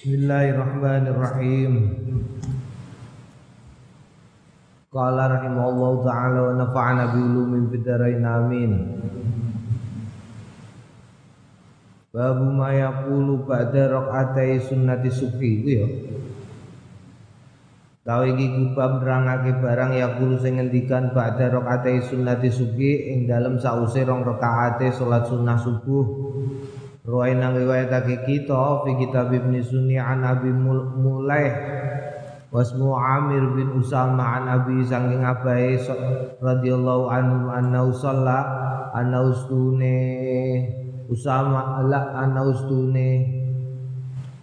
Bismillahirrahmanirrahim. Qala rahimahullahu taala wa nafa'ana bi ulumin fid dharain amin. Babu ma yaqulu ba'da raqatai sunnati subhi itu ya. Tahu iki kubab nerangake barang yaqulu sing ngendikan ba'da raqatai sunnati subhi ing dalem sause rong rakaate salat sunnah subuh. Ruwai nang riwayatake kita fi kitab Ibnu Sunni an Abi Mulaih wasmu Amir bin Usama an Abi sangking abai radhiyallahu anhu anna usalla anna ustune Usama la anna ustune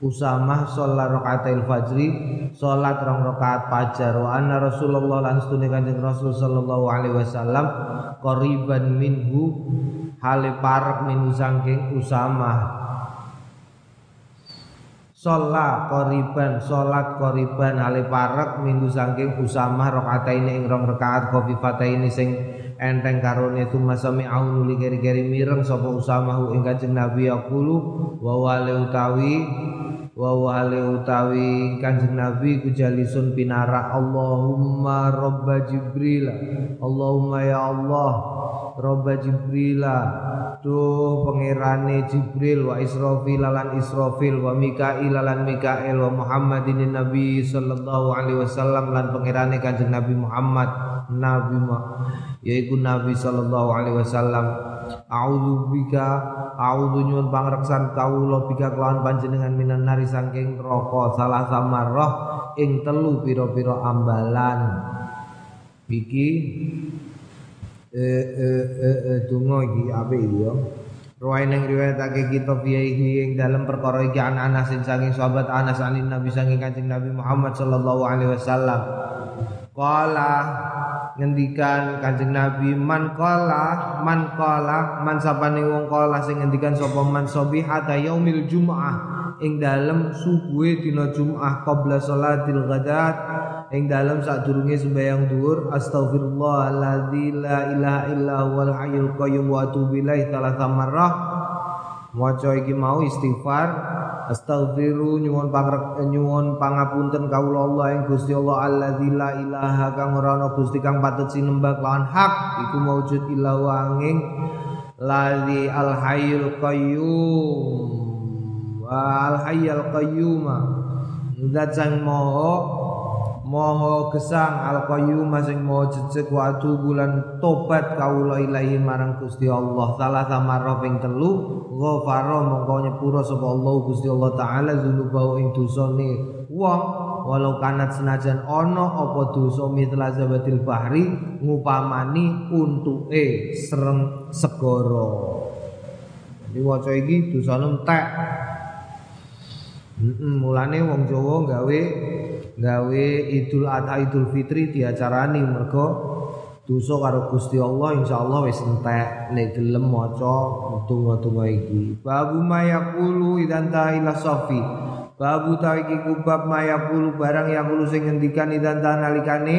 Usama sholat rakaatil fajri sholat rong rakaat fajar. Wa anna Rasulullah lan stune Kanjeng Rasul sallallahu alaihi wasallam qariban minhu hale parek min sangking Usama. Sholat koriban, sholat koriban hale parek minggu sangking Usama rokaat ini ing rong rakaat fata ini sing enteng karone. Itu masami au nuli keri-keri mireng Usama hu ing kanjeng Nabi wa wale utawi wa wale utawi kanjeng Nabi kujalisun pinara Allahumma robba Jibril Allahumma ya Allah robba Jibril Duh pangerane Jibril wa Israfil lan Israfil wa Mikail lan Mikail wa Muhammadin Nabi sallallahu alaihi wasallam lan pangerane Kanjeng Nabi Muhammad. Nabi yaiku Nabi sallallahu alaihi wasallam. A'udzu bika a'udzu nyuwun pangreksan kawula bika kelawan panjenengan minan nari saking neraka salah samarah ing telu pira-pira ambalan. Iki eh donga iki apik iki ya Ruwai nang riwayatake kita fihi ing dalam perkara iki an Anas saking sahabat Anas anin Nabi saking Kanjeng Nabi Muhammad sallallahu alaihi wasallam. Qala ngendikan Kanjeng Nabi man qala man qala man sapane wong qala sing ngendikan sapa man sabihata yaumil jumaah ing dalem subuhe dina Jumat qabla salatil ghadat ing dalam saat durunge sembahyang dhuwur astaghfirullahalladzi la ilaha illa huwal hayyul qayyum wa atubu marrah maca iki mau istighfar astaghfiru nyuwun pangrek nyuwun pangapunten kawula Allah ing Gusti Allah alladzi la ilaha kang ora ana Gusti kang patut sinembah lawan hak iku maujud illa wanging ladzi al hayyul qayyum. Wa al hayyul qayyum zat sang maha Moho gesang al qayyum sing moho jejeg wa bulan tobat kawula ilahi marang Gusti Allah. Salah samarra ping telu ghafara mongko nyepura sapa Allah Gusti Allah taala dzunubau ing dosane wong. Walau kanat senajan ana apa dosa mitla zabatil bahri ngupamani untuke sereng segara. Jadi waca iki dosane entek. Heeh mulane wong Jawa gawe gawe Idul Adha Idul Fitri diacarani mergo dosa karo Gusti Allah insyaallah wis entek. Nek gelem maca donga-donga iki. Babu mayaqulu idan ila safi babu ta iki kubab mayaqulu barang yaqulu sing ngendikan idan nalikane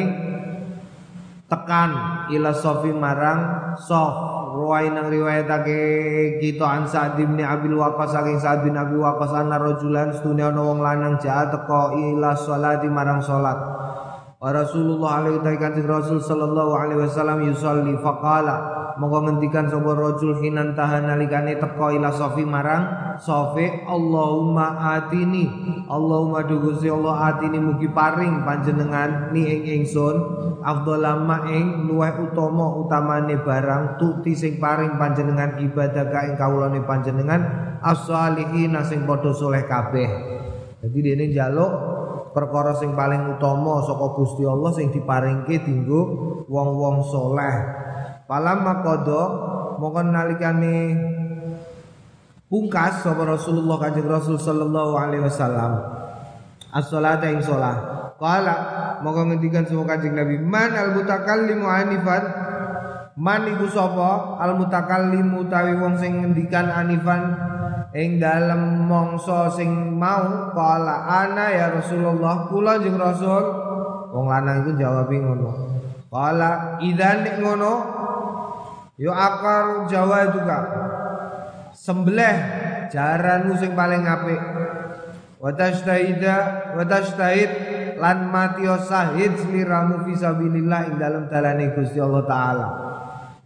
tekan ila safi marang saf ruwai nang riwayatake kita an Sa'd bin Abil Waqqas saking Sa'd bin Abi Waqqas ana rajulan stune ana wong lanang jaat teko ila sholati marang salat Wa Rasulullah alaihi kanjeng Rasul sallallahu alaihi wasallam yusolli faqala monggo ngendikan sapa rajul hinan tahan nalikane teko ila sofi marang sofi Allahumma atini. Allahumma dugusi Allah atini mugi paring panjenengan ni ing ingsun. Afdhalama ing luweh utama utamane barang tuti sing paring panjenengan ibadah ka ing kawulane panjenengan as-salihin sing padha saleh kabeh. Jadi dene njaluk perkara sing paling utama saka Gusti Allah sing diparingke dinggo wong-wong soleh. Palam makodo mongko nalikane pungkas sapa Rasulullah Kanjeng Rasul sallallahu alaihi wasallam. As-salata ing salat. Qala mongko ngendikan sapa Kanjeng Nabi, "Man al-mutakallimu anifan?" Man iku sapa al-mutakallimu tawi wong sing ngendikan anifan ing dalem mongso sing mau kala ana ya Rasulullah kula jeung Rasul wong lanang itu jawab ngono kala idan nek ngono yo akar jawa juga sembelih jaranmu sing paling apik. Wa tashtahida wa tashtahid lan mati sahid sliramu fisabilillah ing dalam dalane Gusti Allah taala.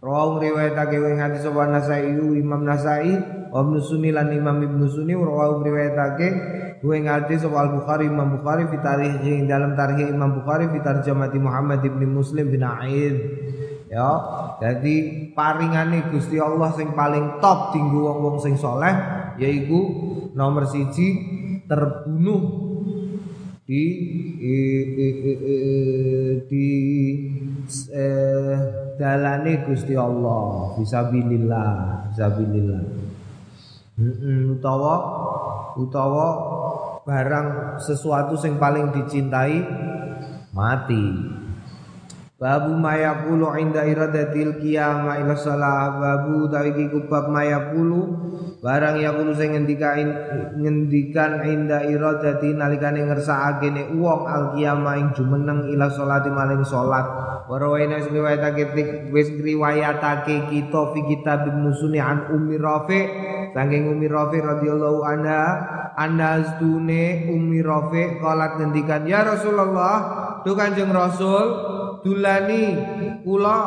Rawang riwayatake wing hati sapa Nasai Imam Nasai wa Ibnu Sunni lan Imam Ibnu Sunni rawang riwayatake wing hati sapa Bukhari Imam Bukhari fi tarikh ing dalam tarikh Imam Bukhari fi tarjamati Muhammad ibn Muslim bin Aid ya jadi paringane Gusti Allah sing paling top tinggu wong-wong sing soleh yaiku nomor siji terbunuh. Di di, di, di eh, dalane Gusti Allah. Fisabilillah fisabilillah mm utawa utawa barang sesuatu yang paling dicintai mati Babu mayakulu inda iradatil qiyamah ila salah. Babu tawiki kubab mayakulu barang yakulu sing ngendikan ngendikan inda iradati nalikane ngersakake ne wong al qiyamah ing jumeneng ila salati maling salat. Wa rawaina riwayatake wis riwayatake kita fi kitab musuni an ummi rafi. Saking ummi rafi radhiyallahu anha anna astune ummi rafi qalat ngendikan ya Rasulullah tu Kanjeng Rasul dulani kula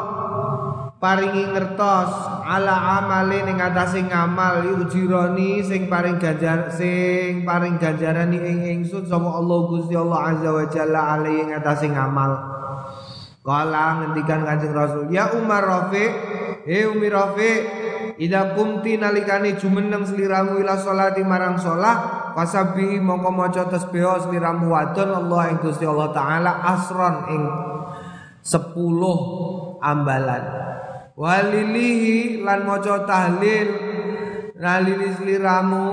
paringi ngertos ala amale ning atase ngamal. Ujironi sing paring ganjar sing paring ganjaran ing ingsun sapa Allah Gusti Allah azza wa jalla alai ing atase ngamal. Kala ngendikan Kanjeng Rasul, "Ya Umar Rafiq, he Umi Rafiq, ida kumti nalikane jumeneng sliramu ila salati marang salat, fasabihi mongko maca tasbih sliramu wadon Allah ing Gusti Allah taala asron ing sepuluh ambalan. Walilihi lan maca tahlil nalili sliramu.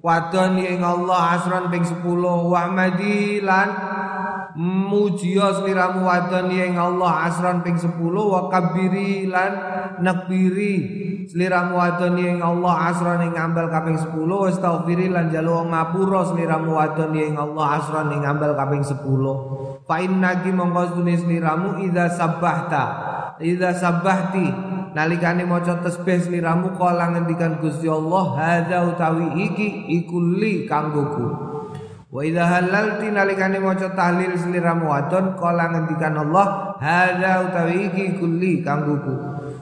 Wadon ing Allah asron ping 10 wa lan mujiya sliramu wadon ing Allah asron ping 10 wa kabiri lan nakbiri sliramu wadon ing Allah asron ing ambal kaping 10 astaghfiri lan jalu ngapura. Sliramu wadon ing Allah asron ing ambal kaping 10 fa innaki mongko tunis sliramu idza sabbahta. Idza sabbahti. Nalikane maca tasbih sliramu kala ngendikan Gusti Allah hadza utawi iki ikulli kanggoku Wa idza halalti nalikane maca tahlil sliramu wadon kala ngendikan Allah hadza utawi iki kulli kanggoku.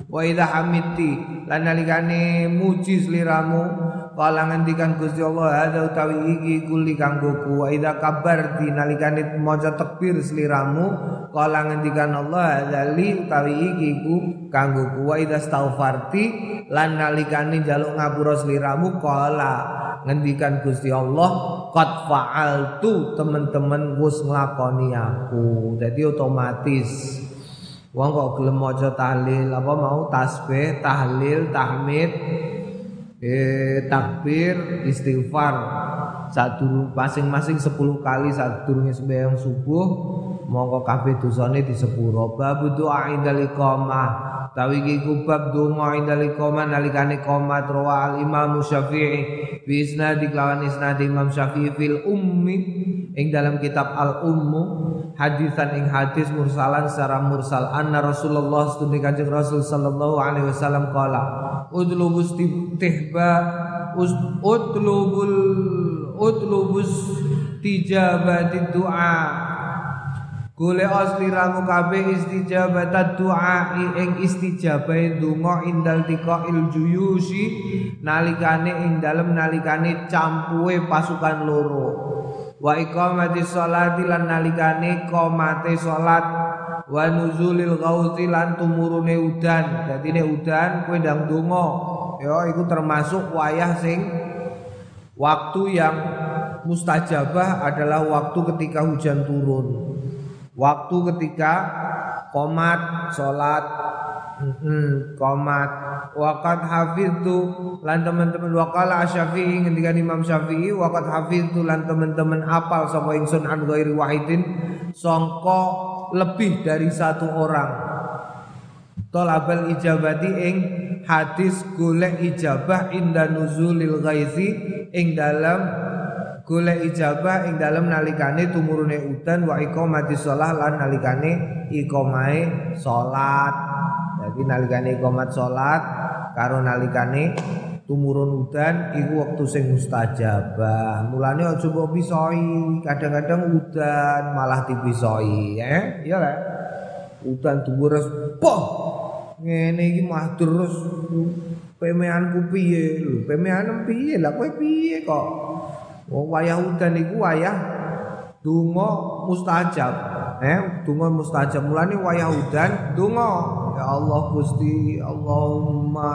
Wa idza hamidti lan nalikane muji sliramu kala ngendikan Gusti Allah hadza utawi iki kulli kanggoku. Wa idza kabarti nalikane maca takbir sliramu kala ngendikan Allah hadza li utawi iki ku kanggoku. Wa idza astaghfarti lan nalikane njaluk ngapura sliramu kala ngendikan Gusti Allah qad fa'altu teman-teman wis nglakoni aku. Jadi otomatis. Wong kok gelem maca tahlil apa mau? Tasbih tahlil tahmid eh takbir istighfar. Satu masing-masing 10 kali saat durunge sembahyang subuh mongko kabeh dosane disepuro. Bab doa indal iqamah Tawi iki kubab donga indal iqamah nalikane qomat rawa al Imam Syafi'i. Bi isnad lawan isnad Imam Syafi'i fil ummi ing dalam kitab al ummu hadisan ing hadis mursalan secara mursal. Anna Rasulullah studi kanjeng Rasul sallallahu alaihi wasallam qala udlubus tihba utlubul utlubus tijabati du'a Gule asliramu kabeh istijabat doa ing istijabah donga indal il juyusi nalikane ing dalem nalikane campuhe pasukan loro. Wa iqamati sholati lan nalikane qomate salat wa nuzulil ghauti lan tumurune udan. Dadine udan kowe ndang donga ya iku termasuk wayah sing waktu yang mustajabah adalah waktu ketika hujan turun Waktu ketika komat sholat. Hmm, komat. Wakat hafidtu lan teman-teman wakala asyafi'i ketika Imam Syafi'i wakat hafidtu lan teman-teman apal sapa ingsun an ghairi wahidin songko lebih dari satu orang. Tolabal ijabati ing hadis golek ijabah inda nuzulil ghaizi ing dalam golek ijabah ing dalam nalikane tumurune udan wa iqamati shalah lan nalikane iqamae salat. Jadi nalikane iqamat salat karo nalikane tumurun udan iku wektu sing mustajabah. Mulane aja mbok pisoi, kadang-kadang udan malah dipisoi, ya. Iya kan? Udan tumurus poh. Ngene iki mah terus pemeanku piye lho? Pemean piye lah kowe piye kok? Wong wayah udan iku wayah donga mustajab. Eh, donga mustajab. Mulane wayah udan donga. Ya Allah Gusti, Allahumma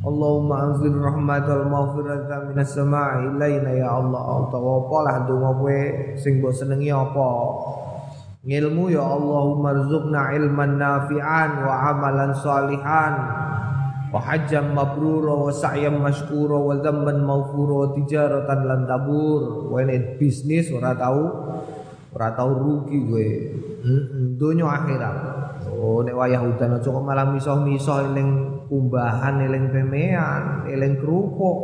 Allahumma anzil rahmatal maghfirata minas sama'i ilaina ya Allah. Utawa apa lah donga kowe sing mbok senengi apa? Ngilmu ya Allahumma rzuqna ilman nafi'an wa amalan salihan wa hajjam mabrura wa sa'yam mashkura wa dzamban maghfura wa tijaratan lan tabur. Wene bisnis ora tau ora tau rugi kowe. Heeh, donya akhirat. Oh nek wayah udan kok malah misoh-misoh eling kumbahan eling pemean, eling kerupuk.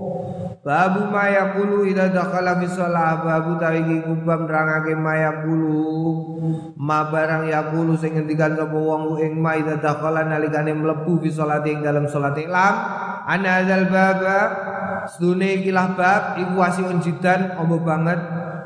Babu maya kulu ida dakala shalah babu tawiki kubam nerangake maya kulu ma barang ya kulu sing ngendikan sapa wong ing ma ida dakala nalikane mlebu fi sholati ing dalam salat ilam ana adzal baba sedune ikilah bab iku wasiun jidan ombo banget.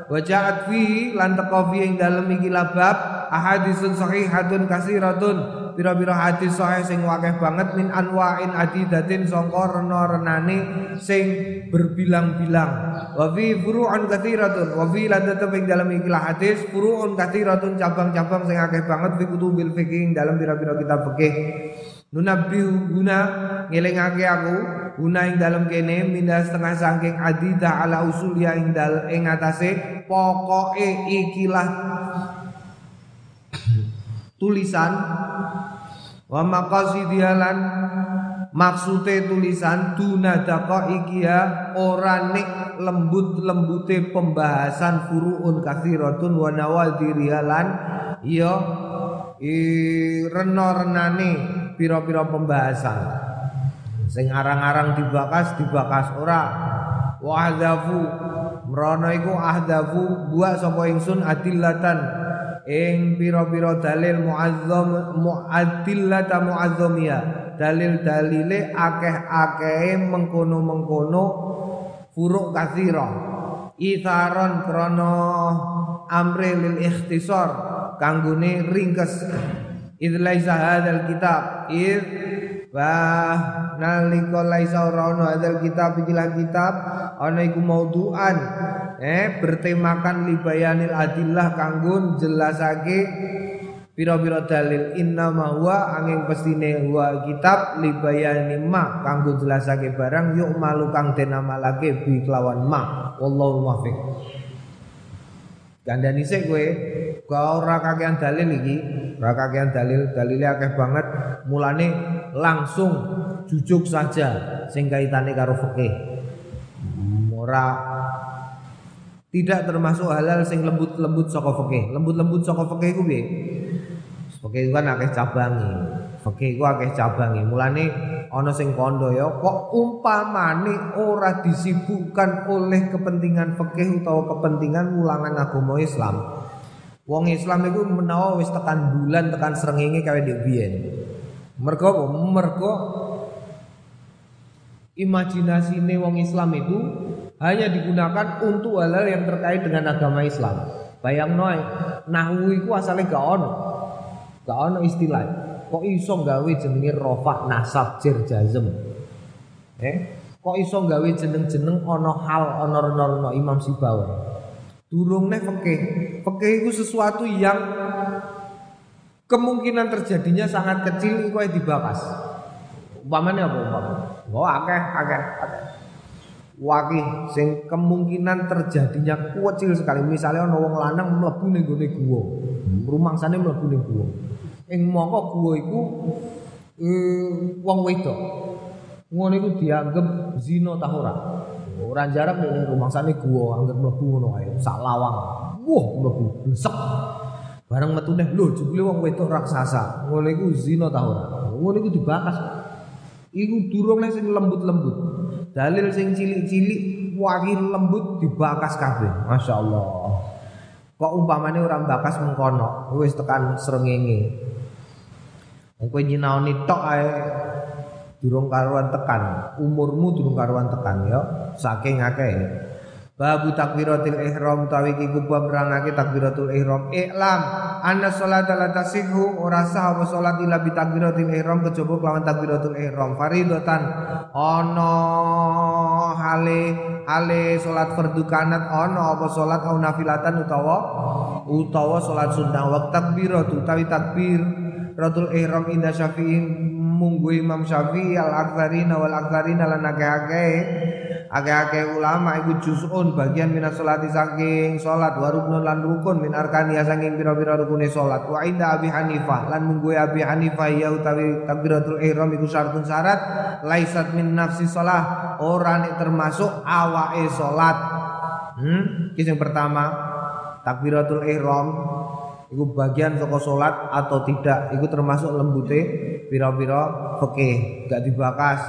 Wajaat fi lan teko fi ing dalem iki labab ahadisun sahihatun kasiratun pira-pira hadis sahih sing wakeh banget min anwa'in adidatin sangka rena-renane sing berbilang-bilang. Wa fi furu'un katsiratun wa fi tetep ing dalem iki hadis furu'un katsiratun cabang-cabang sing akeh banget fi kutubil fikih ing dalem pira-pira kitab fikih. Nunabbihu guna ngelingake aku guna ing dalem kene minda setengah saking adida ala usulia ing dal ing atase pokoke ikilah tulisan wa maqasidialan maksude tulisan dunadaka ikia ora nek lembut-lembute pembahasan furuun kathiratun wa nawadirialan ya i rena-renane pira-pira pembahasan. Sing arang-arang dibakas dibakas ora. Wa ahdafu mrono iku ahdafu buat sapa ingsun adillatan ing pira-pira dalil muazzam muadillata muazzamia dalil-dalile akeh-akehe mengkono-mengkono furuk kathira itharon krana amri lil ikhtisar kanggone ringkes. Id laisa hadzal kitab. Id wa nalika laisa ora ono hadzal kitab ikilah kitab ana iku maudhu'an eh bertemakan libayanil adillah kanggo jelasake pira-pira dalil. Inna ma huwa angin pestine huwa kitab libayani ma kanggo jelasake barang yuk malu kang den amalake bi kelawan ma. Wallahu muwaffiq Gandani sik kowe, kau ora dalil iki, ora dalil, dalile akeh banget. Mulane langsung jujuk saja sing kaitane karo fikih. Ora tidak termasuk halal sing lembut-lembut saka. Lembut-lembut saka fikih ku? Fikih kan akeh cabangi. Fikih ku akeh cabangi. Mulane ana sing kondo ya kok umpamane ora disibukkan oleh kepentingan fikih utawa kepentingan ulangan agama Islam. Wong Islam iku menawa wis tekan bulan tekan srengenge kawe ndek biyen. Mergo? Mergo imajinasine wong Islam itu hanya digunakan untuk hal-hal yang terkait dengan agama Islam. Bayang noy, nahwu iku asalnya gak ono. Gak ono istilah kok iso gawe jenenge rofa nasab jer jazm? Eh? Kok iso gawe jeneng-jeneng ana hal ana rena-rena Imam Sibawi durungne fikih fikih itu sesuatu yang kemungkinan terjadinya sangat kecil iku dibahas. Umpamanya apa umpamanya oh akeh akeh akeh. Wakih sing kemungkinan terjadinya kecil sekali. Misalnya ana wong lanang mlebu ning gone guwa. Rumangsane mlebu ning guwa ing mongko gua iku eh, wong wedok. Ngono iku dianggep zina ta ora? Ora jarak ning rumangsane gua anggap mlebu ngono ae, sak lawang. Wah, mlebu blesek. Bareng metune lho jebule wong wedok raksasa. Ngono iku zina ta ora? Ngono iku dibakas. Iku durung sing lembut-lembut. Dalil sing cilik-cilik wangi lembut dibakas kabeh. Masyaallah. Kok umpamane ora bakas mengkono, wis tekan srengenge. Kowe nyinaoni tok ae. Durung karuan tekan. Umurmu durung karuan tekan ya. Saking akeh Babu takbiratul ihram utawi iki kubab nerangake takbiratul ihram. Iklam anna sholata la tasihhu ora sah apa salat illa bi takbiratul ihram kejaba kelawan takbiratul ihram. Faridatan ana hale hale salat fardhu kanat ana apa salat au nafilatan utawa utawa salat sunnah. Wa takbiratu utawi takbir Ratul ihram inda syafi'i munggu Imam Syafi'i al aktsarina wal aktsarina lan akeh-akeh Akeh-akeh ulama iku juz'un bagian minas salati saking salat wa lan rukun min arkani saking pira-pira rukune salat. Wa inda Abi Hanifah lan munggu Abi Hanifah ya utawi takbiratul ihram iku syaratun syarat laisat min nafsi salah ora nek termasuk awake salat. Hmm, yang pertama takbiratul ihram iku bagian saka salat atau tidak iku termasuk lembute pira-pira fikih gak dibakas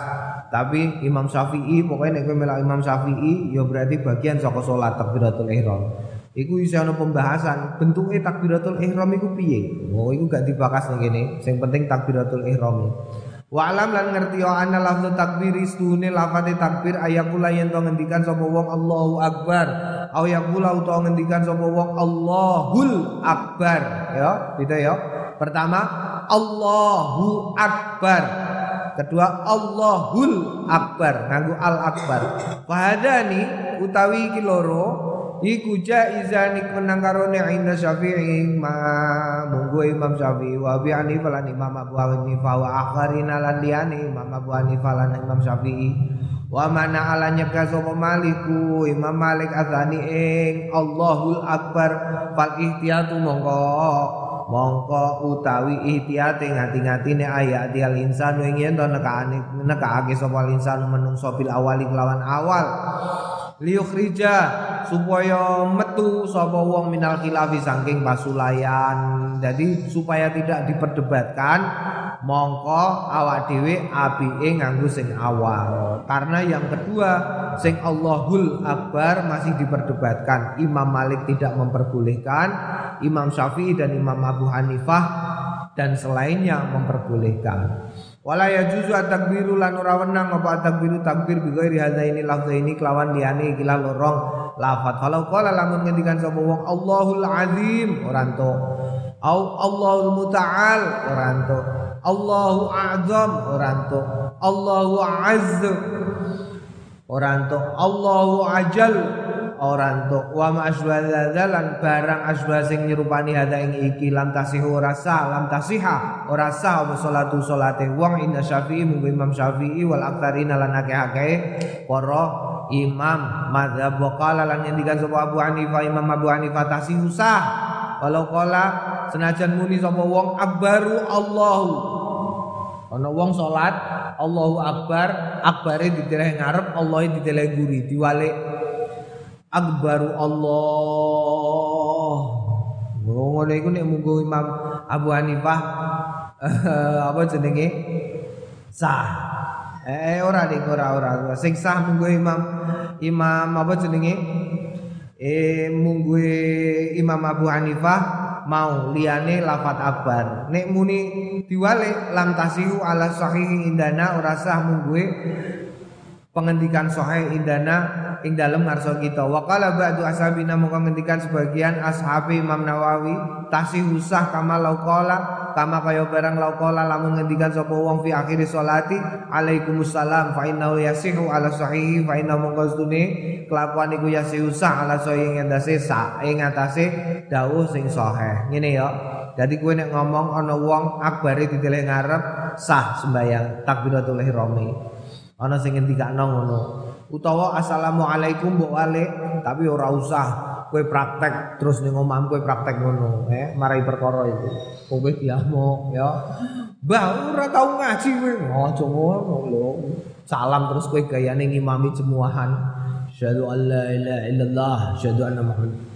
tapi Imam Syafi'i pokoknya nek melak Imam Syafi'i ya berarti bagian saka salat takbiratul ihram. Iku iso ana pembahasan bentuke takbiratul ihram iku piye. Oh iku gak dibakas ning kene. Sing penting takbiratul ihram. Wa alam lan ngerti ya ana lafzu takbir istune lafate takbir ayakula yen to ngendikan sapa wong Allahu akbar au yakula utawa ngendikan sapa wong Allahul akbar. Ya gitu ya. Pertama Allahu akbar. Kedua Allahul Akbar. Nganggo al Akbar. Fahadani utawi iki loro iku jaizan iku nang karone inda Syafi'i ma munggu Imam Syafi'i. Wa bi Hanifah lan Imam Abu Hanifah. Wa akharina lan liyane Imam Abu Hanifah lan Imam Syafi'i wa mana ala nyegah Maliku? Imam Malik azani ing Allahul Akbar. Fal ihtiyatu mongko. Mongko utawi ihtiyate ngati-ngatine ayat al insan ing yen to nekane nekake sapa insan menungso bil awali awal liyukhrija supaya metu sapa wong minal khilafi saking pasulayan. Jadi supaya tidak diperdebatkan mongko awak dhewe apike nganggo sing awal. Karena yang kedua sing Allahul Akbar masih diperdebatkan. Imam Malik tidak memperbolehkan Imam Syafi'i dan Imam Abu Hanifah dan selainnya memperbolehkan wala yajuzu at-takbiru lan ora wenang apa at-takbiru takbir bi ghairi ini lafza ini kelawan liyane iki lorong lafat kalau qala lamun ngendikan sapa wong Allahul Azim ora entuk. Au Allahul Muta'al ora entuk. Allahu Azam ora entuk. Allahu Azz ora entuk. Allahu Ajal ora entuk wa ma asbadzal barang asbah sing nyerupani hada ing iki lam tasihu ora sah lam tasiha ora sah apa salatu salate. Wong inna syafi'i mung imam syafi'i wal aktsarina lan akeh-akeh para imam madzhab qala lan ngendikan sapa Abu Hanifah Imam Abu Hanifah tasihu sah. Walau qala senajan muni sapa wong akbaru Allahu. Ana wong salat Allahu akbar akbare diteleh ngarep Allah diteleh guri diwalik akbaru Allah. Ngono iku nek munggo Imam Abu Hanifah apa jenenge? Sah. Eh ora ning ora ora. Sing sah munggo Imam Imam apa jenenge? Eh munggo Imam Abu Hanifah mau liane lafat akbar. Nek muni diwale lam tasihu ala sahih indana ora sah munggo pengendikan sahih indana ing dalam ngarsa kita. Wa qala ba'du ashabina mongko ngendikan sebagian ashabi Imam Nawawi tasih usah kama lauqala kama kaya barang lauqala lamun ngendikan sapa wong fi akhir salati alaikumussalam fa innahu yasihu ala sahihi fa inna mongko kelakuan iku yasihu sah ala sahih ing atase sa ing atase dawuh sing sahih. Ngene ya. Jadi kowe nek ngomong ana wong akbare diteleh ngarep sah sembayang takbiratul ihrami. Ana sing ngendikakno ngono. Utawa assalamualaikum mbok wale tapi ora usah. Kowe praktek terus ning omahmu kowe praktek ngono eh marai perkara itu kowe diamo ya. Mbah ora tau ngaji kowe. Aja ngono lho. Salam terus kowe gayane ngimami jemuahan. Syahadu an la ilaha illallah syahadu anna muhammad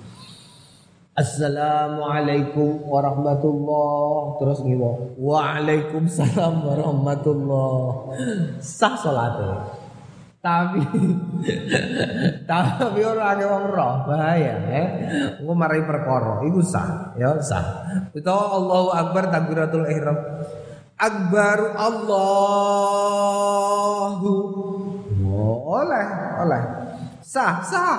Assalamualaikum warahmatullah. Terus ngiwo. Waalaikumsalam warahmatullah. Sah salate tapi tapi ora ada wong roh bahaya eh engko mari perkara. Iku sah ya sah. Utawa Allahu akbar takbiratul ihram. Akbaru Allahu. Oleh oleh sah sah.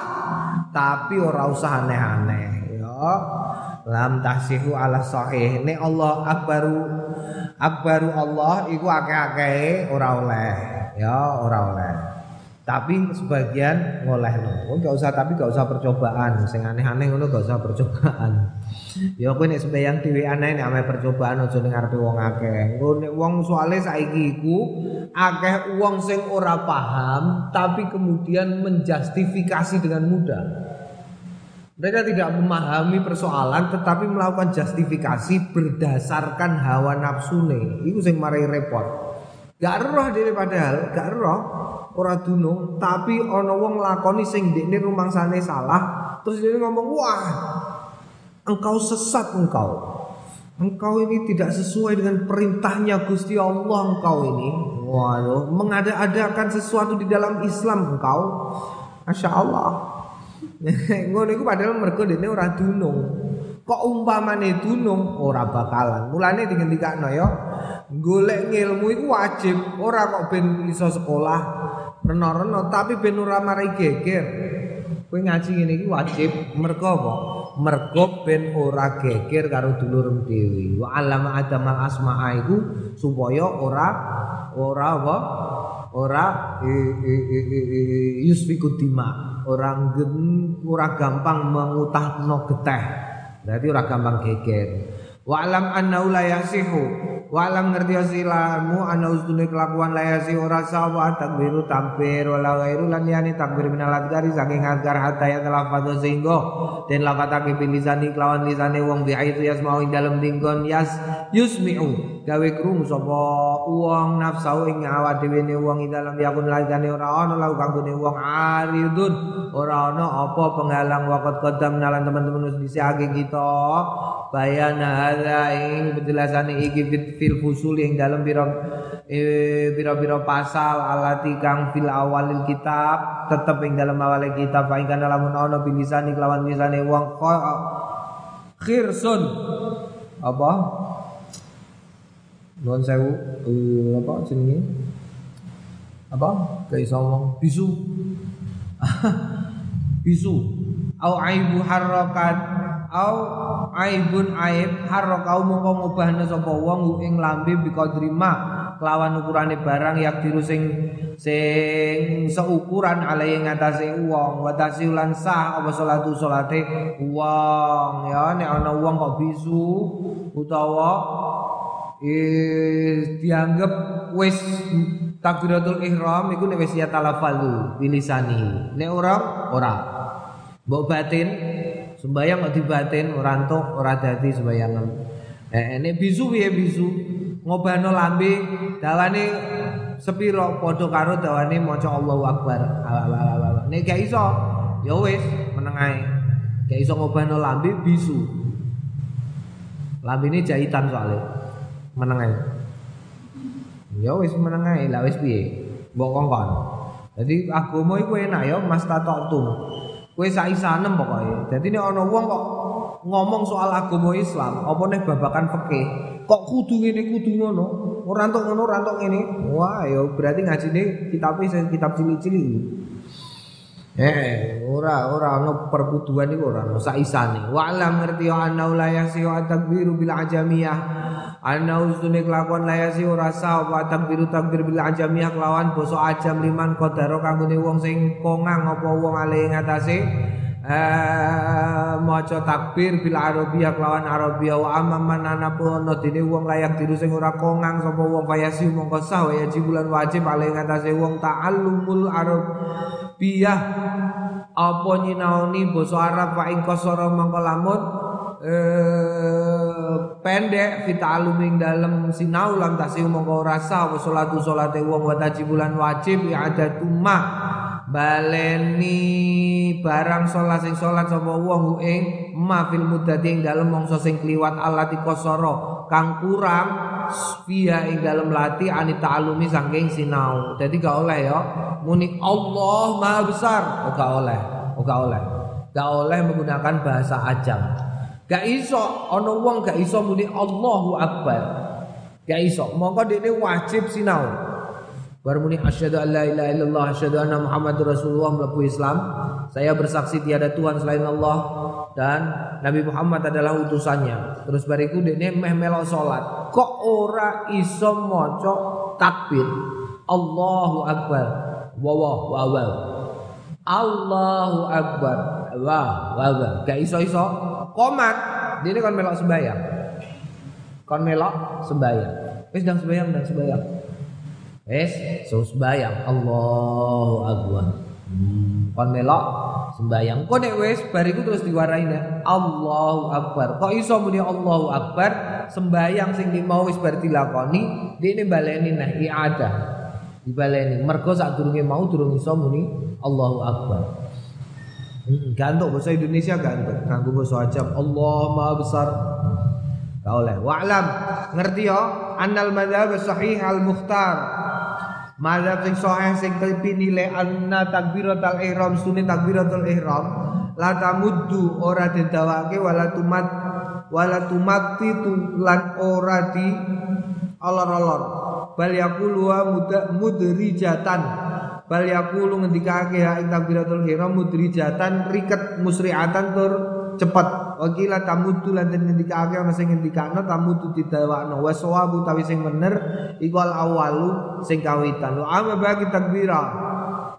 Tapi ora usah aneh-aneh. ya lam tahsihu ala sahih nek Allah akbaru akbaru Allah iku akeh-akeh ora oleh ya ora oleh tapi sebagian ngolehno. Oh gak usah tapi gak usah percobaan. Sing aneh-aneh ngono gak usah percobaan. ya kowe nek sembayang dhewe aneh nek ame percobaan aja ning ngarepe wong akeh. Engko nek wong soalé saiki iku akeh wong sing ora paham tapi kemudian menjustifikasi dengan mudah. Mereka tidak memahami persoalan tetapi melakukan justifikasi berdasarkan hawa nafsune. Iku sing marai repot. Gak roh dhewe padahal, gak roh ora dunung, tapi ana wong lakoni sing ndekne rumangsane salah, terus dia ngomong, "Wah, engkau sesat engkau." Engkau ini tidak sesuai dengan perintahnya Gusti Allah engkau ini. Waduh, mengada-adakan sesuatu di dalam Islam engkau. Masya Allah. Ngono iku padahal mergo dene ora dunung. Kok umpamane dunung ora bakalan. Mulane dingendikakno ya, golek ilmu iku wajib, ora kok ben iso sekolah reno-reno tapi ben ora marai geger. Kowe ngaji ngene iki wajib mergo apa? Mergo ben ora geger karo dulur dhewe. Wa alama adamal asma'a iku supaya ora ora apa? Ora yusfiku dima. Orang gen ora gampang mengutahno geteh. Berarti ora gampang geger. Wa alam annahu la yasihu Walam ngerti silamu ana ustune kelakuan layasi ora sawa takbiru takbir wala ghairu lan yani takbir minal adgari saking agar hatta ya telafadhu sehingga den lafatake bilisani kelawan lisane wong biaitu yasmau ing dalem dinggon yas yusmi'u gawe krungu sapa? Wong nafsu ing awak dhewe ne wong ing dalem yakun lagane ora ana lau kanggone wong. Aridun ora ana apa penghalang waktu kodam nalan teman-teman wis disihake kita. Bayana hadza ing penjelasane iki fil fusul yang dalam biro biro biro pasal alati kang fil awalil kitab tetap yang dalam awal kitab. Fa ingkang dalam ono bilisani kelawan lisane wong khirsun. Apa Nuwun sewu uh, apa jenenge? Apa? Kayak ngomong bisu. bisu. Au aibu harakat au aibun aib harokau mongko ngubahna sapa wong ing lambe biqadrima kelawan ukurane barang yak diru sing sing seukuran alai ngatasé wong wa tasiulan sah apa salatu salate wong ya nek ana wong kok bisu utawa eh dianggap wis takbiratul ihram iku nek wis ya talafalu bilisani nek ora ora. Mbok batin sembayang kok dibatin ora entuk ora dadi sembayangan eh ini bisu piye bisu? Ngobano lambe dawane sepiro padha karo dawane maca Allahu Akbar. Nek gak iso ya wis meneng ae. Gak iso ngobano lambe bisu. Lambe ini jahitan soalnya meneng ae ya wis meneng ae lah wis piye mbok kongkon jadi agama iku enak ya mas tatok Kowe saisanem pokoke. Dadi nek ana wong kok ngomong soal agama Islam, apa nek babakan fikih, kok kudu ngene kudu ngono, ora entuk ngono ora entuk ngene. Wah, ya berarti ngajine kitab kitab cilik-cilik. Eh, ora ora ono perkuduan iku ora ono saisane. Wa alam ngerti ana la yasiu at-takbiru bil ajamiyah. Ana usune kelakuan layasi ora sah apa takbiru takbir bil ajamiyah kelawan basa ajam liman qadaro kanggone wong sing kongang apa wong ale ngatasé eh maca takbir bil arabiyah kelawan arabiyah wa amma man ana pono dene wong layak diru sing ora kongang sapa wong fayasi mongko sah ya bulan wajib ale ngatasé wong ta'allumul arabiyah apa nyinaoni basa Arab fa ing kosoro mongko lamun eh, pendek kita aluming dalam sinau lam tasih mongko rasa wa salatu salate wong wa bulan wajib ya ada tuma baleni barang salat sing salat sapa wong ing ma fil muddati ing dalem mangsa sing kliwat alati kosoro kang kurang fiha ing dalem lati ani ta'alumi saking sinau dadi gak oleh ya muni Allah maha besar oh, gak oleh oh, gak oleh gak oleh menggunakan bahasa ajam Gak iso ana wong gak iso muni Allahu Akbar. Gak iso. Mongko dekne wajib sinau. Baru muni asyhadu an la ilaha illallah asyhadu anna muhammadur rasulullah mlebu Islam. Saya bersaksi tiada Tuhan selain Allah dan Nabi Muhammad adalah utusannya. Terus bariku dekne meh melok salat. Kok ora iso maca takbir? Allahu akbar. Wa wa wa wa. Allahu akbar. Wa wa. Gak iso-iso. Komat. Dene kon melok sembayang. Kon melok sembayang. Wis ndang sembayang, ndang sembayang. Wis, so sembayang. Allahu akbar. Hmm, kon melok sembayang. Kok nek wis bariku terus diwarai nek Allahu akbar. Kok iso muni Allahu akbar sembayang sing mau wis bar dilakoni, dene baleni nah i'adah. Dibaleni. Mergo sadurunge mau durung iso muni Allahu akbar. Hmm, gantuk bahasa Indonesia gantuk. Nganggo bahasa Arab Allah Maha Besar. Kau oleh. Wa'lam ngerti yo annal madzhab sahih al mukhtar. Madzhab sing sahih sing nilai anna takbiratul ihram sunni takbiratul ihram la tamuddu ora didawake wala tumat wala tumati lan ora di olor-olor bal yaqulu mudrijatan. Bal yaqulu ngendikake ha ing takbiratul ihram mudrijatan riket musri'atan tur cepet wakila tamutu lan den ngendikake ana sing ngendikakno tamutu didawakno. Wa sawabu tawi sing bener iku al awalu sing kawitan. Wa amma bagi takbira.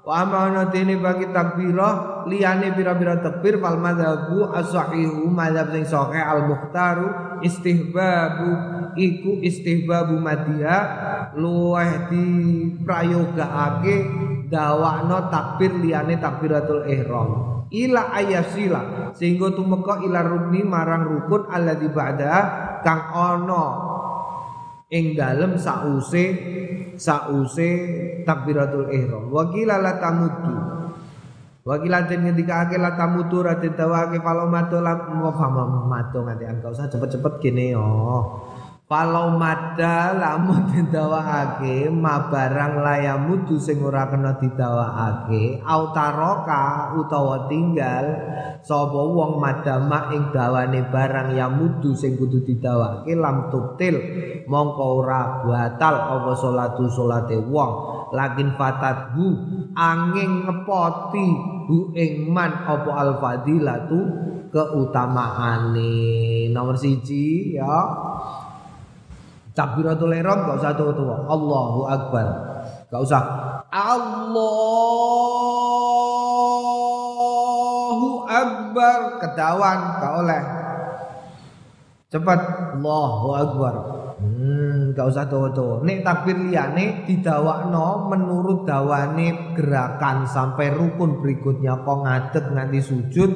Wa amma ana dene bagi takbira liyane pira-pira takbir fal madzhabu as-sahihu madzhab sing sahih al mukhtaru istihbabu. Iku istihbabu madhiya luweh di prayogaake dawakno takbir liyane takbiratul ihram ila ayasila. Sehingga tumeka ila rukni marang rukun alladzi ba'da kang ana ing dalem sause sause takbiratul ihram. Wa qila la tamutu. Wa qila den ngendikake la tamutu ra ditawake falo matu lam matu nganti engkau usah cepet-cepet gini oh Falau mada lamun didawakake ma barang layamudu sing ora kena didawakake autaroka utawa tinggal sapa wong madama ing dawane barang yamudu sing kudu didawakake lam tubtil mongko ora batal apa salatu salate wong. Lakin fatathu angin ngepoti hu ing man apa al fadilatu keutamaane. Nomor siji ya Takbiratul ihram gak usah tua-tua. Allahu akbar. Gak usah. Allahu akbar. Kedawan gak oleh. Cepat. Allahu akbar. Hmm, gak usah tua-tua. Nek takbir liyane didawakno menurut dawane gerakan sampai rukun berikutnya kok ngadeg nganti sujud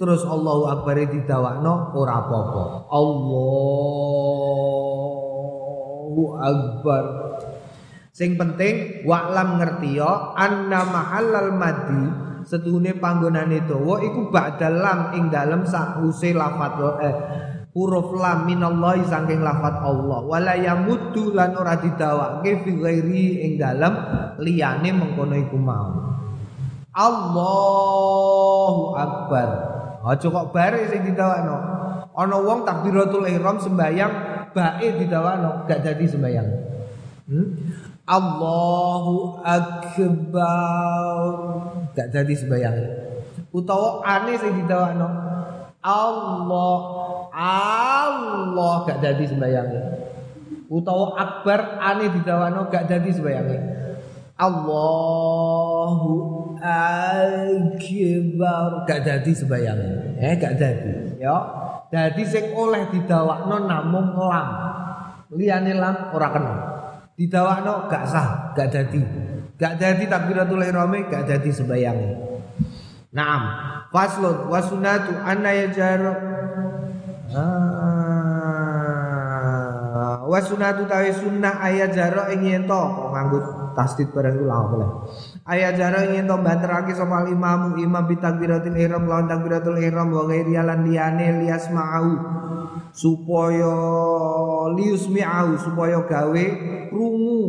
terus Allahu akbar didawakno ora apa-apa. Allah Allahu Akbar. Sing penting wa'lam ngerti ya anna mahallal madi setuhune panggonane dawa iku ba'dal lam ing dalem sause lafat eh, huruf lam minallahi saking lafat Allah. Wala yamuddu lan ora didawake fi ghairi ing dalem liyane mengkono iku mau. Allahu Akbar. Aja kok bare sing didawakno. Ana wong takbiratul ihram sembayang bae didawano gak jadi sembahyang. Hmm? Allahu akbar gak jadi sembahyang. Utawa ane sing didawano Allah Allah gak jadi sembahyang. Utawa akbar ane didawano gak jadi sembahyang. Allahu akbar gak jadi sembahyang. Eh gak jadi ya. Dadi sing oleh didawakno namung lam. Liyane lam ora kena. Didawakno gak sah, gak dadi. Gak dadi takbiratul ihrame gak dadi sembayange. Naam. Faslun wa sunnatu anna yajar ah, wa sunnatu tawi sunnah ayat jaro ing yen to nganggo tasdid barang kula boleh. Ayat jaro ing yen to banterake sapa imam imam bi takbiratul ihram lawan takbiratul ihram wa ghairi lan liyane liyasma'u supaya liusmi'au supaya gawe krungu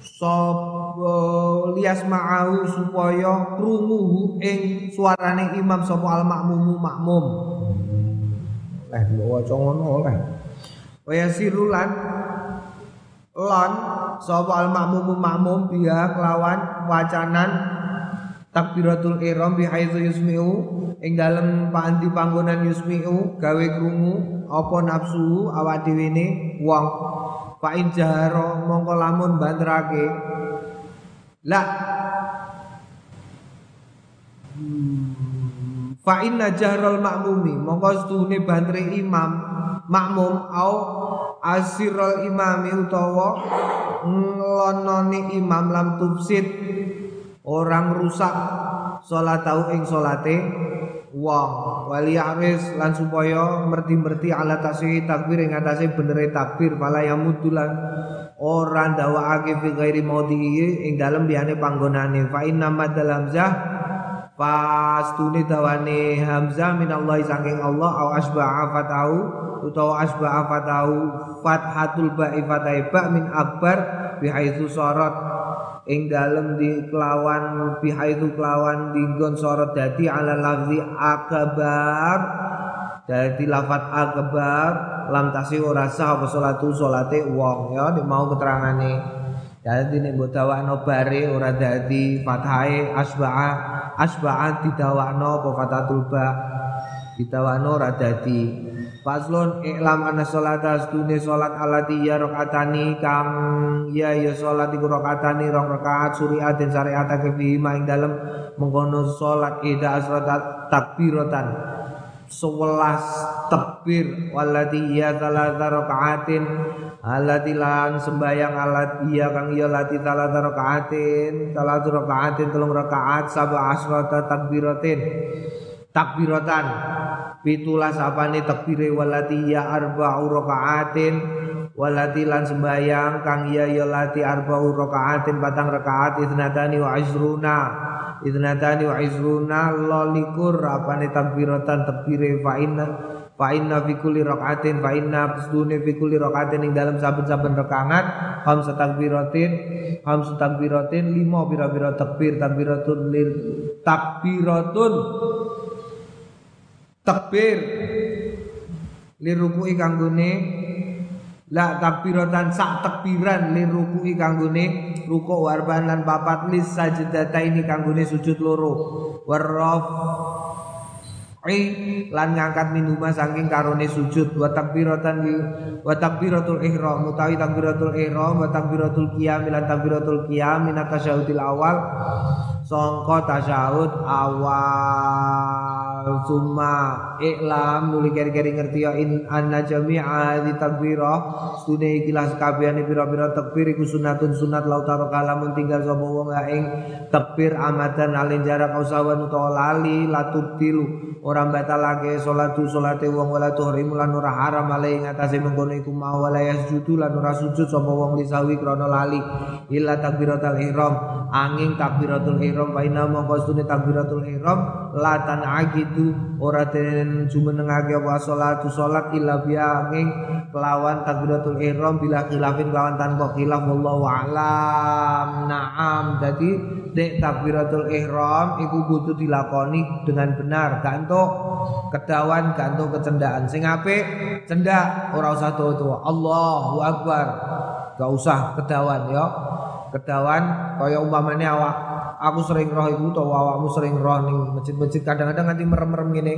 sapa liyasma'u supaya krungu ing suarane imam sapa al makmum makmum. Leh waca ngono oleh. Wa yasirulan lon sapa al makmum makmum biha kelawan wacanan takbiratul ihram bi haitsu yusmi'u ing dalem panti panggonan yusmi'u gawe krungu apa nafsu awak dhewe ne wong. Fa in jahara mongko lamun banterake. La. Fa inna jahral makmumi mongko stune bantre imam makmum au asirul imami utawa nglonone imam lam tufsid. Orang rusak salat tau ing salate wong wali aris lan supaya merti-merti ala tasih takbir ing atase benere takbir pala yamudulan. Ora ndawakake fi ghairi maudhihi ing dalem liyane panggonane. Fa inna madal hamzah pastune dawane hamzah minallahi saking Allah au asba'a fatau utawa asba'a fatau fathatul ba'i fatai ba min akbar bihaitsu sorot. Ing dalem di kelawan bihaitu kelawan dinggon sorot dadi ala lafzi akbar dadi lafat akbar lam tasih ora sah apa salatu salate wong. Ya mau keterangane dadi nek mbok dawakno bare ora dadi fathae asba'a asba'a didawakno apa fatatul ba didawakno ora dadi. Faslun iklam anna sholata astune sholat alati ya rakaatani kang. Ya ya sholat iku rakaatani rong rakaat suriat dan syariatake fi ma ing dalem. Mengkono sholat ida asrata takbiratan sewelas takbir walati ya talata rakaatin alati lan sembayang alat iya kang iya lati talata rakaatin talata rakaatin telung rakaat sab'a asrata takbiratin. Takbiratan pitulas apane takbire walati ya arba'u rakaatin walati lan sembayang kang ya ya lati arba'u rakaatin patang rakaat idnatani wa isruna idnatani wa isruna lolikur apane takbiratan takbire fa inna fa inna fi kulli rakaatin fa inna pastune fi kulli rakaatin ing dalam saben-saben rakaat ham takbiratin ham takbiratin lima pira-pira takbir takbiratun lil takbiratun takbir liruku'i kanggone la takbiratan sak takbiran liruku'i kanggone rukuk warban lan papat lis sajdata ini kanggone sujud loro. Warraf lan ngangkat minuma saking karone sujud. Wa takbiratan wa takbiratul ihram mutawi takbiratul ihram wa takbiratul qiyam lan takbiratul qiyam min tasyahudil awal. Sangka tasyahud awal summa iklam nuli keri-keri ngerti ya in anna jami'a di takbirah. Stune ikilah sekabehane pira-pira takbir iku sunatun sunat lautaro kalamun tinggal sapa wong ing takbir amadan. Alin jarak usawan utawa lali latubtilu orang batalake salatu salate wong wala tuhrimu lan ora haram ale ing atase mengkono iku mau wala yasjudu lan ora sujud sapa wong lisawi krana lali. Illa takbiratul ihram. Angin takbiratul ihram fa inna mongko takbiratul ihram latan agitu ora den jumenengake apa salatu salat illa bi angin kelawan takbiratul ihram bila khilafin kelawan tanpa khilaf wallahu alam. Na'am. Jadi dek takbiratul ihram iku kudu dilakoni dengan benar gak kedawan gak kecendaan. Sing apik cendak ora usah tuwa Allahu akbar. Gak usah kedawan ya kedawan kaya umpamane awak aku sering roh iku utawa awakmu sering roh ning masjid-masjid. Kadang-kadang nganti merem-merem ngene.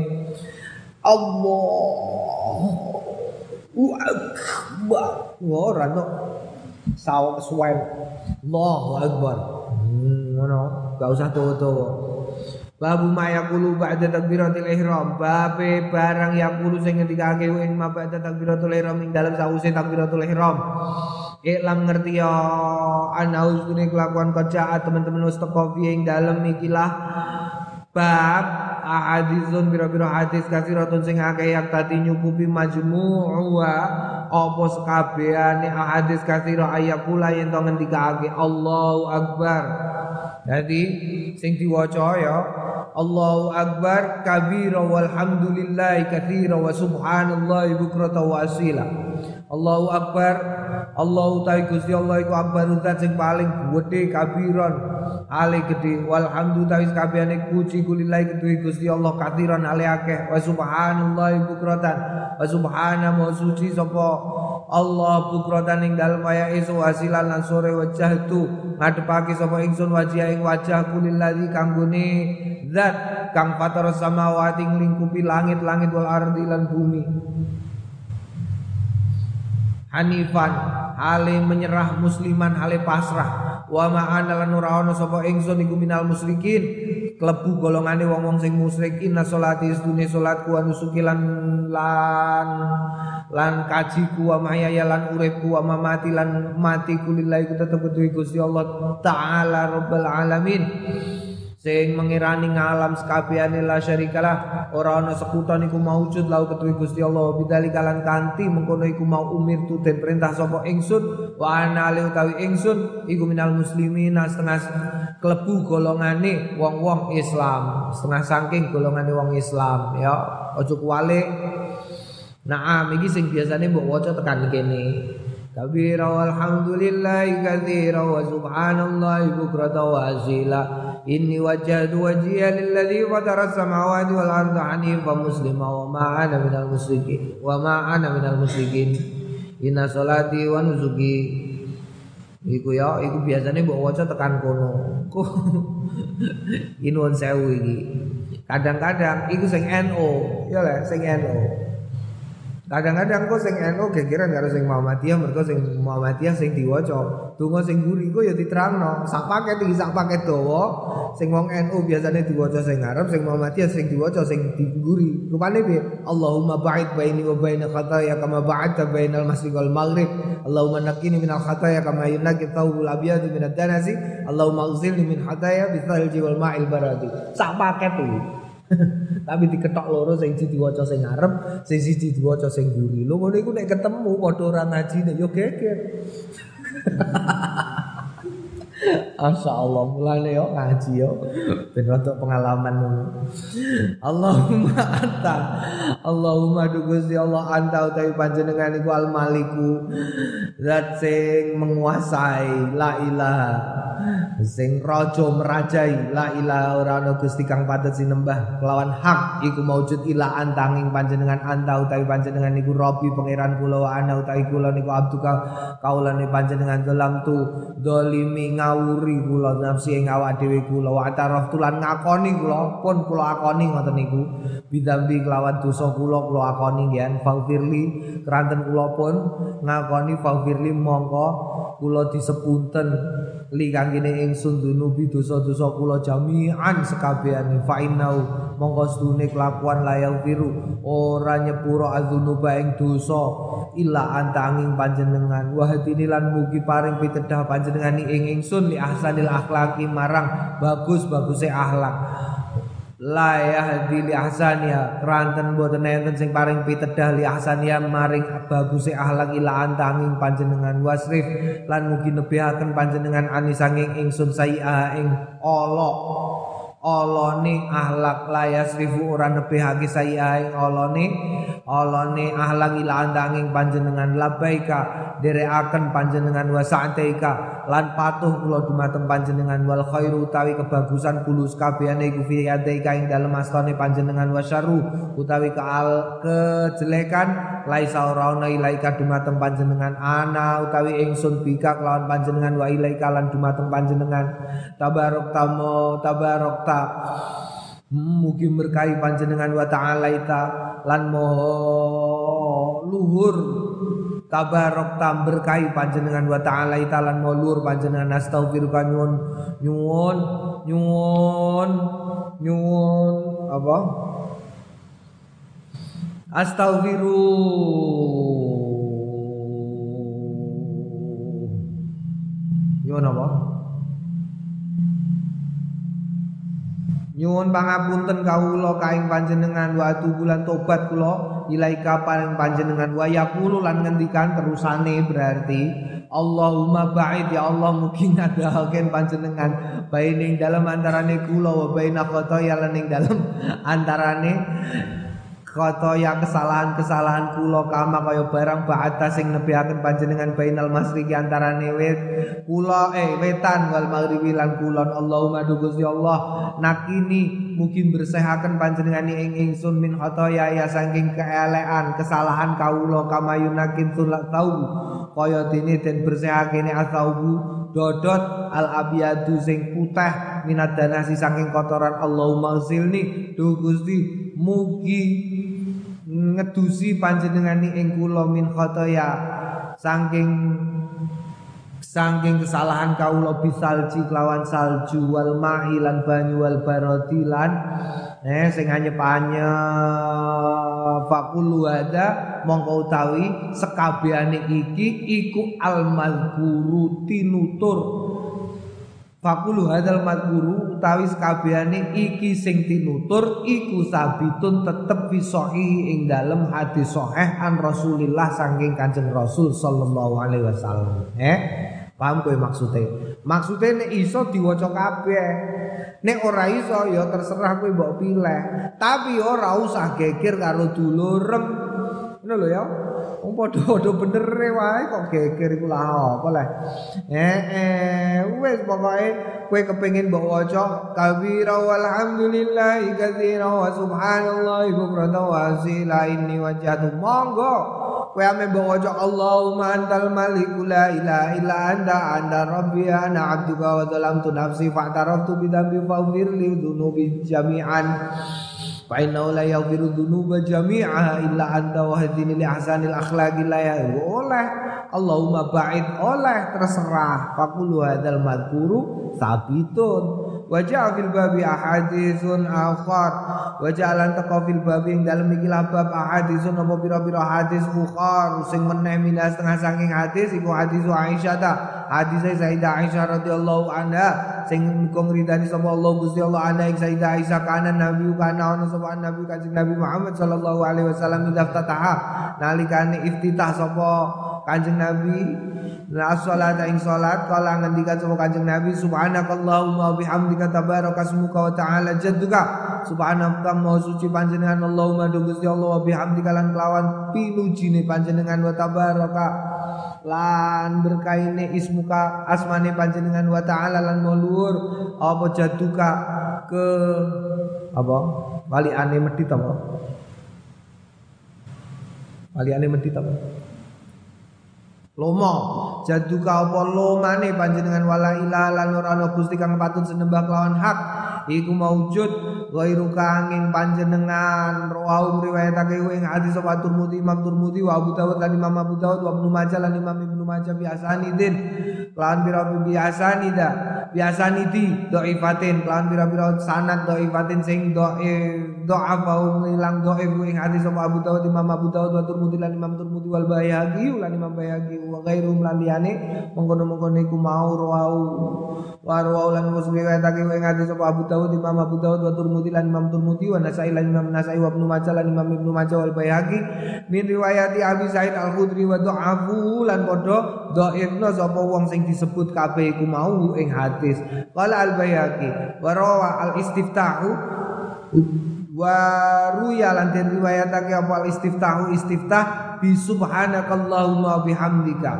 Allahu akbar. Ora no sawo kesuwen Allahu akbar. Hmm, ngono. Gak usah tuwa-tuwa Babu ma yaqulu ba'da takbiratul ihram. Babe barang yaqulu sing ngendikake ing ma ba'da takbiratul ihram ing dalam sause takbiratul ihram. Iklam ngerti ya ana usune kelakuan kaca teman-teman wis teko ing dalam ikilah bab ahaditsun bira-bira hadis kasiratun sing akeh yak tadi nyukupi majmu'u apa sekabehane ahadis kasira ayakula yen to ngendikake Allahu akbar. Jadi sing diwaca ya Allahu akbar kabira walhamdulillahi katsira wa subhanallahi bukrata wa asila. Allahu akbar Allahu ta'ala Gusti Allah iku akbar sing paling gedhe kabiron ale gedhe walhamdulillahi kabehane puji kulillahi kedue Gusti Allah katsiran ale akeh. Wa subhanallahi bukratan. Wa subhana wa suci sapa Allah bukratan ing dalem waya isu wasilan lan sore wajah tu. Ngadepake sapa ingsun wajah ing wajah kulilladzi kanggone zat kang fatar samawati nglingkupi langit-langit wal ardi lan bumi Hanifan hale menyerah musliman hale pasrah. Wa ma'ana lan ora ana sapa ingsun iku minal musyrikin klebu golongane wong-wong sing musyrik inna sholati istune salatku wa nusuki lan lan lan kajiku wa mahya lan uripku wa mamati lan matiku lillahi tetep kudu Gusti Allah taala rabbal alamin sing mengirani ngalam sekabehane la syarikalah ora ana sekuton iku maujud lau ketuwi Gusti Allah. Bidali kalan kanti mengkono iku mau umir tu den perintah sapa ingsun. Wa ana utawi ingsun iku minal muslimin setengah klebu golongane wong-wong Islam. Setengah saking golongane wong Islam ya. Aja kuwale Naam iki sing biasane mbok waca tekan kene. Kabira walhamdulillahi katsira wa subhanallahi bukrata wa asila Inni wajjahtu wajhiya lilladzi fatara samawati wal arda hanifa muslima wa ma ana minal musyrikin wa ma ana minal musyrikin Inna salati wa nusuki Iku ya, iku biasanya mbok waca tekan kono. Ku inuwun sewu. Kadang-kadang iku sing NO, ya sing NO. Kadang-kadang kok sing NU gegeran karo sing Muhammadiyah mergo sing Muhammadiyah sing diwaca. Donga sing guri ku ya diterangno. Sak paket iki sak paket dawa. Sing wong NU biasanya diwaca sing Arab, sing Muhammadiyah sing diwaca sing diguri. Rupane piye? Allahumma ba'id baini wa baina khataaya kama ba'adta bainal masyriq wal maghrib. Allahumma naqqini minal khataaya kama yunaqqi thawbul abyad minad danasi. Allahumma ighsilni min khataaya bithalji wal ma'il baradi. Sak paket iki. Tapi diketok loro sing siji diwaca sing ngarep, sing siji diwaca sing guri. Lho ngono iku nek ketemu padha ora ngajine yo geger. Masya Allah mulane yo ngaji yo. Ben untuk pengalaman. Allahumma anta. Allahumma Gusti Allah anta utawi panjenengan iku al maliku zat sing menguasai la ilaha. Sing raja merajai la ilaha. Ora ana Gusti kang patut sinembah. Kelawan hak iku maujud ila antanging panjenengan anta utawi panjenengan iku Rabbi pangeran kula wa ana utawi kula niku abduka kaulane panjenengan dalam tu dolimi ngawuri kula nafsi ing awak dhewe kula. Wa taraf tulan ngakoni kula pun kula akoni ngoten niku. Bidambi kelawan dosa kula kula akoni nggih faufirli keranten kula pun ngakoni faufirli mongko kula disepunten li kangkene ingsun dunubi dosa-dosa kula jami'an sekabehane fa innau mongko sedune kelakuan layau biru ora nyepuro adzunuba ing dosa illa antanging panjenengan. Wahdini lan mugi paring pitedah panjenengan ing ingsun li ahsanil akhlaqi marang bagus-baguse akhlak. La yahdi li ahsaniya keranten boten enten sing paring pitedah li ahsaniya maring baguse akhlak ila antanging panjenengan wasrif lan mugi nebihaken panjenengan anisanging ingsun sayi'a ing Allah olone ahlak layas rifu ora nebehake sayiaing olone olone ahlak ila andanging panjenengan. Labaika derekaken panjenengan. Wa lan patuh kula dumateng panjenengan. Wal khairu utawi kebagusan kulus kabehane iku fi ing dalem astane panjenengan. Wa syarru utawi keal kejelekan. Laisa ora ilaika dumateng panjenengan. Ana utawi ingsun bika kelawan panjenengan. Wa ilaika lan dumateng panjenengan. Tabarok tamo tabarok ta mugi berkahi panjenengan wa ta'ala ita. Lan moho luhur. Tabarok tam berkahi panjenengan wa ta'ala ita. Lan moho luhur panjenengan. Astaghfiruka nyuwun. Nyuwun. Nyuwun. Nyuwun. Apa? Astaghfiruh Nyuwun apa? Nyuwun pangapunten kawula kaing panjenengan wa bulan tobat kula. Ilaika paring panjenengan wa yaqulu lan ngendikan terusane berarti Allahumma ba'id. Ya Allah mugi ngadahaken panjenengan. Baining dalam antarane kula wa baina khotoya lan ing dalam antarane khotoya kesalahan-kesalahan kula kama kaya barang ba'ata sing nebihaken panjenengan bainal masriki antara wet kula eh wetan wal maghribi lan kulon. Allahumma Gusti Allah nakini mugi bersehaken panjenengan ing ingsun min khotoya ya saking keelean kesalahan kawula kama yunakin tulak tau kaya dene den bersihake ne asaubu dodot al abiyadu sing putih minat danasi saking kotoran. Allahumma ghsilni do Gusti mugi ngedusi panjenengani ing kula min khotoya. Saking saking kesalahan kaula bisalji kelawan salju wal ma'i lan banyu wal barodi lan eh sing anyepanya fakulu ada mongko utawi sekabehane iki iku al mazkuru tinutur Fakulu hadal madguru utawi sekabehane iki sing tinutur iku sabitun tetep fi ing dalem hadis sahih an Rasulillah saking Kanjeng Rasul sallallahu alaihi wasallam. Eh, paham kowe maksudnya? Maksudnya nek iso diwaca kabeh. Nek ora iso ya terserah kowe mbok pilih. Tapi ora usah geger karo dulurem. Ngono lho ya. Wong padha-padha bener wae kok geger iku lah apa lah. Eh eh wis pokoke kowe kepengin mbok waca kabira walhamdulillah katsira wa subhanallah bukrata wa asila inni wajhatu monggo kowe ame mbok waca Allahumma antal malik la ilaha illa anta anta rabbi ana abduka wa zalamtu nafsi fa'taraftu bi dhanbi faghfir jami'an Fa inna la yaghfiru dzunuba jami'aha illa anta wa li ahsanil akhlaqi la ya oleh Allahumma ba'id oleh terserah. Faqulu hadzal madhkuru sabitun wa ja'a fil babi ahaditsun akhar. Wa ja'alan taqa fil babi ing dalem iki bab ahaditsun apa pira-pira hadis ukhar sing meneh minas setengah saking hadis iku hadis Aisyah ta. Hadis Sayyidah Aisyah radhiyallahu anha. Sing muga ngridani sapa Allah Gusti Allah ana ing Sayyidah Aisyah kana nabi kana ana sapa nabi kanjeng Nabi Muhammad sallallahu alaihi wasallam iftataha. Nalikane iftitah sapa kanjeng Nabi la salat ing salat kala ngendikan sapa kanjeng Nabi subhanakallahumma wa bihamdika tabaraka ismuka wa ta'ala jadduka subhanaka mau suci panjenengan Allahumma do Gusti Allah wa bihamdika lan kelawan pinujine panjenengan wa tabaraka lan berkaine ismuka asmane panjenengan wa ta'ala lan mulur apa jadduka ke apa Wali ane medit apa? Wali ane medit apa? Lomo jaduka apa lomane panjenengan? Wala ilaha lan ora ana gusti kang patut senembah kelawan hak. Iku maujud ghairu kanging panjenengan. Rawu riwayatake ing hadis sapa Turmudi Imam Turmudi wa Abu Dawud lan Imam Abu Dawud wa Ibnu Majah lan Imam Ibnu Majah biasanidin lan bira biasanida biasanidi dhaifatin lan bira-bira sanad dhaifatin sing dhaif dhaaf wa ilang dhaif ing hadis sapa Abu Dawud Imam Abu Dawud wa Turmudi lan Imam Turmudi wal Baihaqi lan Imam Baihaqi wa ghairum lan liyane mengkono-mengkono iku mau rawu wa rawu lan muslim riwayatake ing hadis sapa Abu Dawud Imam Abu Dawud wa Turmudi lan Imam Turmudi wa Nasai lan Imam Nasai wa Ibnu Majah lan Imam Ibnu Majah wal Baihaqi min riwayati Abi Sa'id Al-Khudri wa dha'afu lan padha dhaifna sapa wong sing disebut kabeh iku mau ing hadis. Qala Al-Baihaqi wa rawa al-istiftahu wa ruya lan den riwayatake apa al-istiftahu istiftah bi subhanakallahumma bihamdika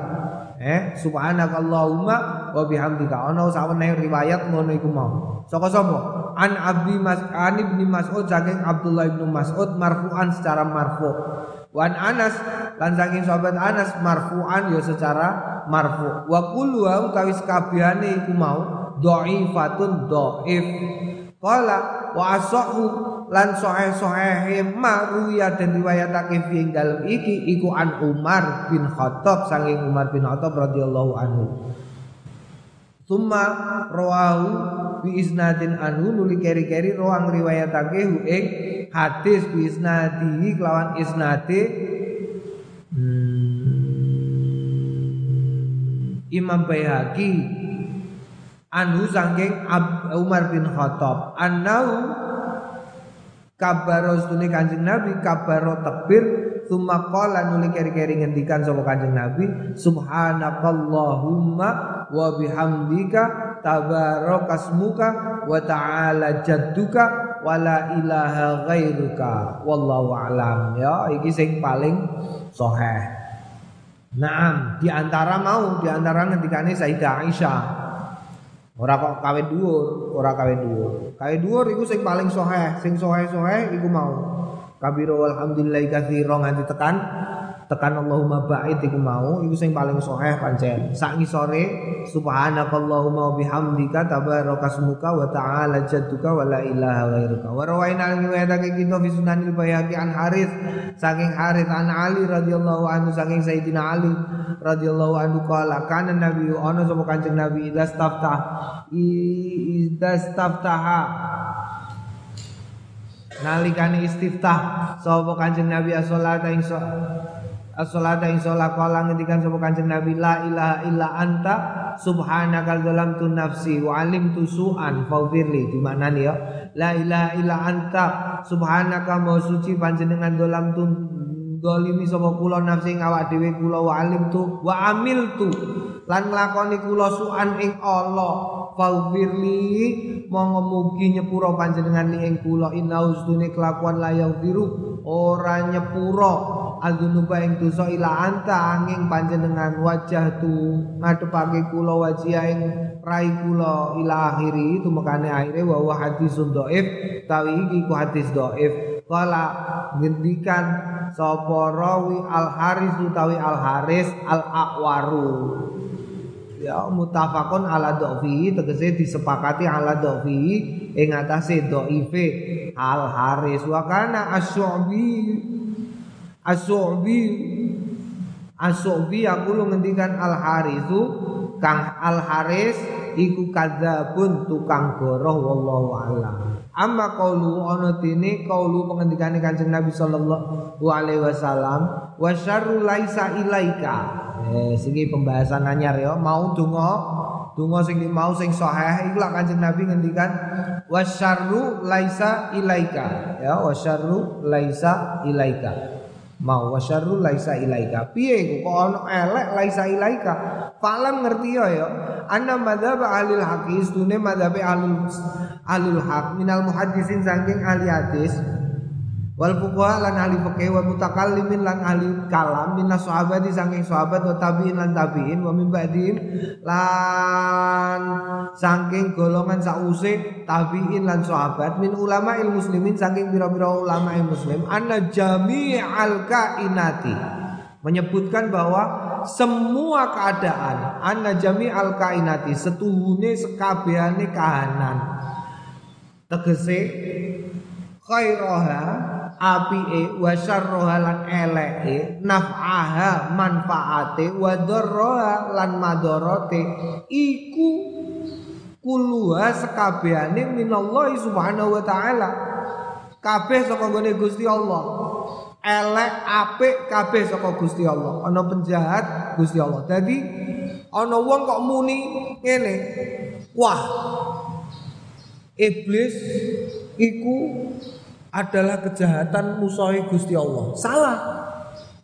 eh subhanakallahumma wa bihamdika ana sawene riwayat ngono iku mau Saka sapa? An Abdi Mas An Ibnu Mas'ud saking Abdullah Ibnu Mas'ud marfu'an secara marfu. Wan Anas lan saking sahabat Anas marfu'an ya secara marfu. Wa kullu utawi sakabehane iku mau dhaifatun dhaif. Qala wa asahu lan sahih sahih ma ruya dan riwayatake fi ing dalem iki iku an Umar bin Khattab saking Umar bin Khattab radhiyallahu anhu. Summa rawahu bi isnadin anhu nuli keri-keri roang riwayatake hu ing hadis bi isnadi kelawan isnade hmm, Imam Baihaqi anhu saking Umar bin Khattab. Annau kabaro stune Kanjeng Nabi kabaro tebir Summa qala nuli keri-keri ngendikan sapa Kanjeng Nabi subhanakallahumma wa bihamdika tabarakasmuka wa ta'ala jadduka wala ilaha ghairuka. Wallahu alam. Ya iki sing paling sahih. Naam, di antara mau, di antara ngendikane Sayyidah Aisyah. Ora kok kawin dhuwur, ora kawin dhuwur. Kawin dhuwur iku sing paling sahih, sing sahih-sahih iku mau. Kabiru alhamdulillah katsira nganti tekan tekan Allahumma ba'id iku mau. Iku sing paling sahih pancen. Sak ngisore subhanakallahumma bihamdika tabarakasmuka wa ta'ala jadduka wa la ilaha ghairuka. Wa rawaina riwayatake kita fi sunanil bayhaqi an Harith saking Harith an Ali radhiyallahu anhu saking Sayyidina Ali radhiyallahu anhu qala kana nabi ana sapa kanjeng nabi idza staftah idza staftaha nalikane istiftah sapa kanjeng nabi as-salata ing As-salata ing Kanjeng Nabi la ilaha illa anta subhanaka nafsi wa su'an ya la ilaha illa anta subhanaka mau suci panjenengan dolimi kula nafsi kula wa wa lan nglakoni kula su'an ing Allah faghfirli monggo mugi nyepuro panjenengan ing kula. Inna ustune kelakuan la yaghfiru ora nyepuro azunuba ing dosa ila anta angin panjenengan wajah tu ngadepake kula wajah ing rai kula. Ila akhiri itu makane akhire wa wa hadis dhaif tawi iki ku hadis dhaif. Kala ngendikan sapa rawi al haris utawi al haris al akwaru ya mutafakun ala dhafi tegese disepakati ala dhafi ing atase dhaife al haris wa kana As-Su'bi As-Su'bi aku lu ngendikan Al-Harithu Kang Al-Haris iku kadzabun tukang goroh wallahu alam. Amma qaulu ana dene qaulu pengendikane Kanjeng Nabi sallallahu alaihi wasallam wa syarru laisa ilaika. Eh sini pembahasan anyar ya. Mau donga donga sing mau sing sahih. Iku lak Kanjeng Nabi ngendikan wa syarru laisa ilaika. Ya wa syarru laisa ilaika. Mau wasyarru laisa ilaika. Piye kok ono elek laisa ilaika? Falam ngerti ya ya. Anna madzhab ahli hadis dune madzhab ahli ahli haq minal muhaddisin saking ahli hadis wal fuqaha lan ahli fikih wa mutakallimin lan ahli kalam minas sahabat saking sahabat wa tabi'in lan tabi'in wa min ba'dihim lan saking golongan sause tabi'in lan sahabat min ulama il muslimin saking pira-pira ulama il muslim. Anna jami'al kainati. Menyebutkan bahwa semua keadaan anna jami'al kainati setuhune sekabehane kahanan. Tegese khairaha apike wa syarroha lan eleke naf'aha manfaate wa lan madorote iku kuluha sekabehane minallahi subhanahu wa taala. Kabeh saka gone Gusti Allah. Elek apik kabeh saka Gusti Allah. Ana penjahat Gusti Allah. Dadi ana wong kok muni ngene wah iblis iku adalah kejahatan musuhi Gusti Allah. Salah.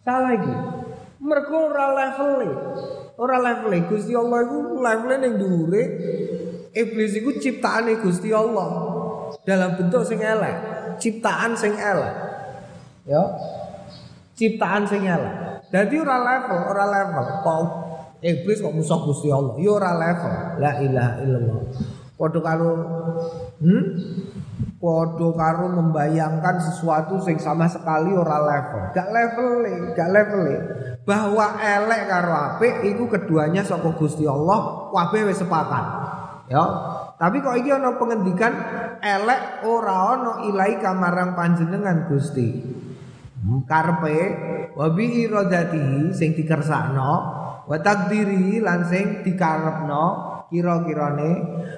Salah iki. Mergo ora levele. Ora levele Gusti Allah iku levele ning dhuwure iblis iku ciptaane Gusti Allah dalam bentuk sing elek, ciptaan sing elek. Ya. Ciptaan sing elek. Dadi ora level, ora level. Kok iblis kok musuh Gusti Allah? Ya ora level. La ilaha illallah. Padha karo hmm? Podo karo membayangkan sesuatu sing sama sekali ora level. Gak level, gak level. Bahwa elek karo apik iku keduanya saka Gusti Allah kabeh wis sepakat. Ya. Tapi kok iki ana pengendikan elek ora ana ilai kamarang panjenengan Gusti. Karpe wa bi iradatihi sing dikersakno wa takdiri lan sing dikarepno kira-kirane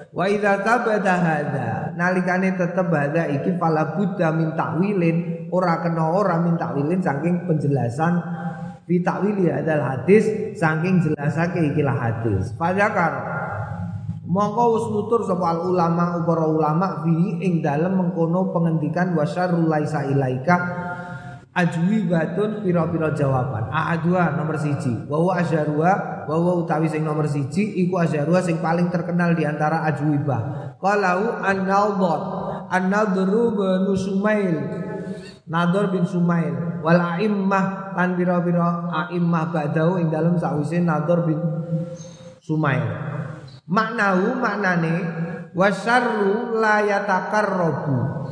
wa idza tabada hadza nalikane tetep hadza iki fala buddha min takwilin ora kena ora min takwilin saking penjelasan fi takwili hadal hadis saking jelasake ikilah hadis. Fadzakar. Mongko wis nutur sapa ulama para ulama fi ing dalem mengkono pengendikan wasyarul laisa ilaika ajwi batun piro-piro jawaban A2 nomor siji. Wawa ajarua wawa utawi sing nomor siji iku ajarua sing paling terkenal di antara ajwibah. Kalau an-nawdot An-Nadru bin Sumail. Nador bin Sumail. Wal a'immah lan bira-bira a'immah ba'dahu ing dalem sakwise Nador bin Sumail. Maknahu maknane wasyarru la yatakarrabu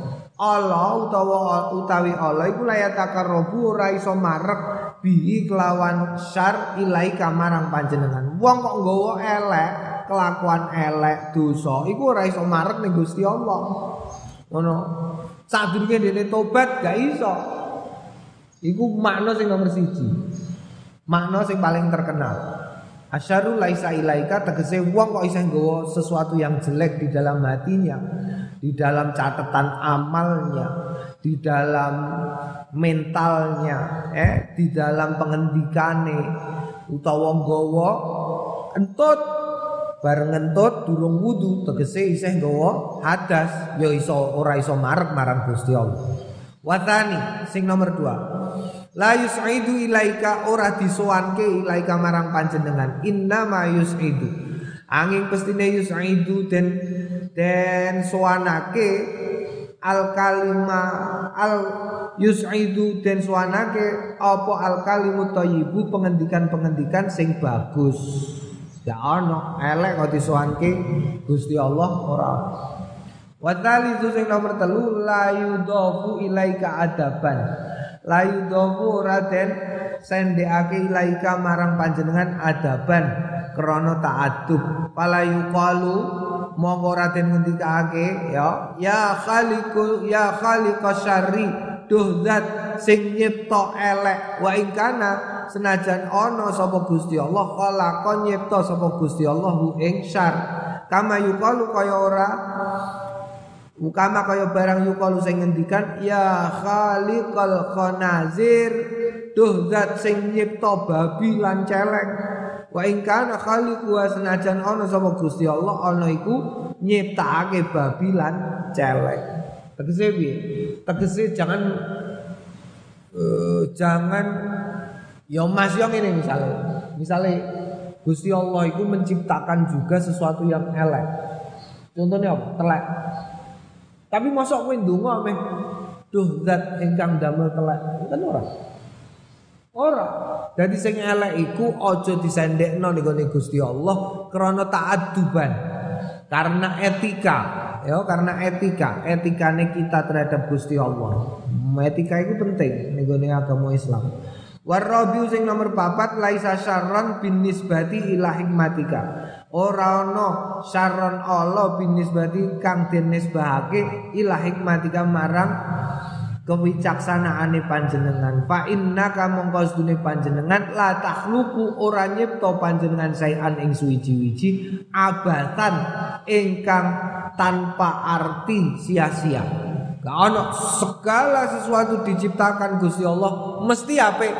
Allah utawa utawi Allah iku la yatakarrabu ora iso marek bihi kelawan syar ilai kamarang panjenengan. Wong kok nggawa elek kelakuan elek dosa iku ora iso marek ning Gusti Allah. Ngono. Sadurunge dene tobat gak iso. Iku makna sing nomor siji. Makna sing paling terkenal Asyaru laisa ilaika tegese wong kok isih nggawa sesuatu yang jelek di dalam hatinya, di dalam catatan amalnya, di dalam mentalnya, eh di dalam pengendikane utawa nggawa entut bareng entut durung wudu tegese isih nggawa hadas ya iso ora iso marek marang Gusti Allah. Watani sing nomor dua La yus'idu ilaika ora disowanke ilaika marang panjenengan. Inna ma yus'idu. Angin pestine yus'idu den den sowanake al kalima al yus'idu den sowanake apa al kalimu thayyibu pengendikan-pengendikan sing bagus. Ya ono elek kok disowanke Gusti Allah ora. Wa talizu sing nomor telu la yudafu ilaika adaban layu dofu raden sendekake ilaika marang panjenengan adaban krana ta'addub palayu qalu monggo raden ngendikake ya. Ya khaliqu ya khaliqas syarri duh zat sing nyipta elek. Wa ing kana senajan ana sapa Gusti Allah khalaqon nyipta sapa Gusti Allah ing syar. Kama yuqalu kaya ora Mukama kaya barang yukalu sing ngendikan ya khaliqal khanazir duh zat sing nyipta babi lan celeng. Wa ing kana khaliqu senajan ana sapa Gusti Allah ana iku nyiptakake babi lan celeng. Tegese piye? Tegese jangan uh, jangan ya mas yo ngene misale. Misale Gusti Allah itu menciptakan juga sesuatu yang elek. Contohnya apa? Telek tapi mosok kowe ndonga meh duh zat ingkang damel telek. Kan ora. Ora. Dadi sing elek iku aja disendekno ning Gusti Allah krana ta'adduban. Karena etika, ya karena etika, etikane kita terhadap Gusti Allah. Etika itu penting ning agama Islam. Warabiu sing nomor papat laisa syarran bin nisbati ila hikmatika. Ora ana syarron Allah bin nisbati kang den nisbahake ila hikmatika marang kewicaksanaane panjenengan. Fa innaka mongko sedune panjenengan la takhluqu ora nyipta panjenengan sayan ing suwiji-wiji abatan ingkang tanpa arti sia-sia. Gak ono segala sesuatu diciptakan Gusti Allah mesti apik.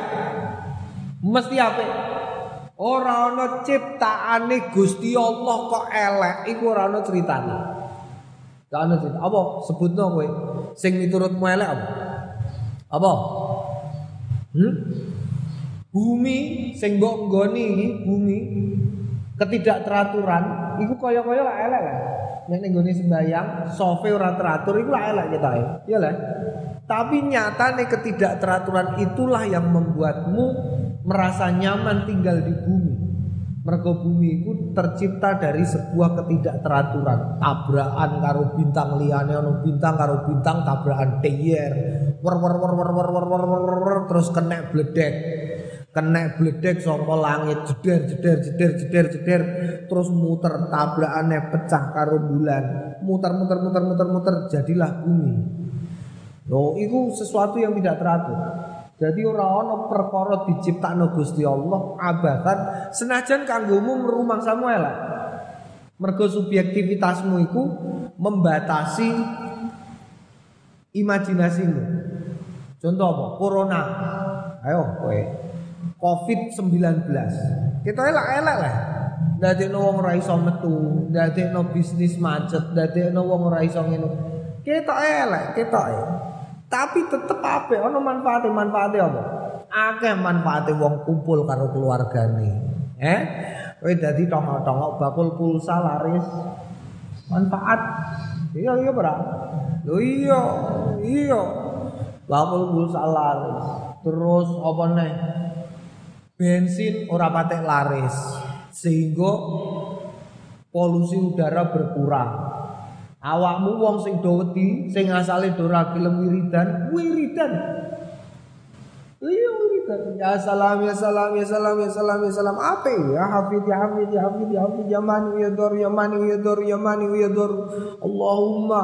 Mesti apik. Ora ono ciptaane Gusti Allah kok elek iku ora ono critane. Gak ono cerita. Apa sebutno kowe? Sing miturutmu elek apa? Apa? Hmm? Bumi sing mbok nggoni iki bumi ketidakteraturan iku kaya-kaya elek lah. Nek ning gone sembayang, sofe ora teratur iku lah elek kita ya. Iya lah. Tapi nyatane ketidakteraturan itulah yang membuatmu merasa nyaman tinggal di bumi. Mergo bumi itu tercipta dari sebuah ketidakteraturan. Tabrakan karo bintang liyane ono bintang karo bintang tabrakan teyer. Wer wer wer wer wer wer wer wer terus kena bledek kena bledek saka langit jeder jeder jeder jeder jeder terus muter tabrakane pecah karo bulan muter muter muter muter muter jadilah bumi Loh, itu sesuatu yang tidak teratur. Jadi ora ana perkara diciptakno Gusti Allah abadan senajan kanggomu ngrumang Samuel. Mergo subjektivitasmu iku membatasi imajinasimu. Contoh apa? Corona. Ayo kowe. Covid-19. Kita elak-elak lah. Dadekno wong ora metu, dadekno bisnis macet, dadekno wong ora. Kita elek, kita elek. Tapi tetep apik ono manfaate manfaate apa? Akeh manfaate wong kumpul karo keluargane. Eh? Kowe dadi tongok-tongok bakul pulsa laris. Manfaat. Iya iya, Bro. Lho iya, iya. Lampul pulsa laris. Terus apa nih? Bensin ora patek laris. Sehingga polusi udara berkurang. Awakmu wong sing do sing asale do ra gelem wiridan, wiridan. Iya wiridan. Ya salam ya salam ya salam ya salam ya salam. Apa ya hafid ya hafid ya hafid ya hafid ya mani ya dor ya mani ya dor ya mani ya dor. Allahumma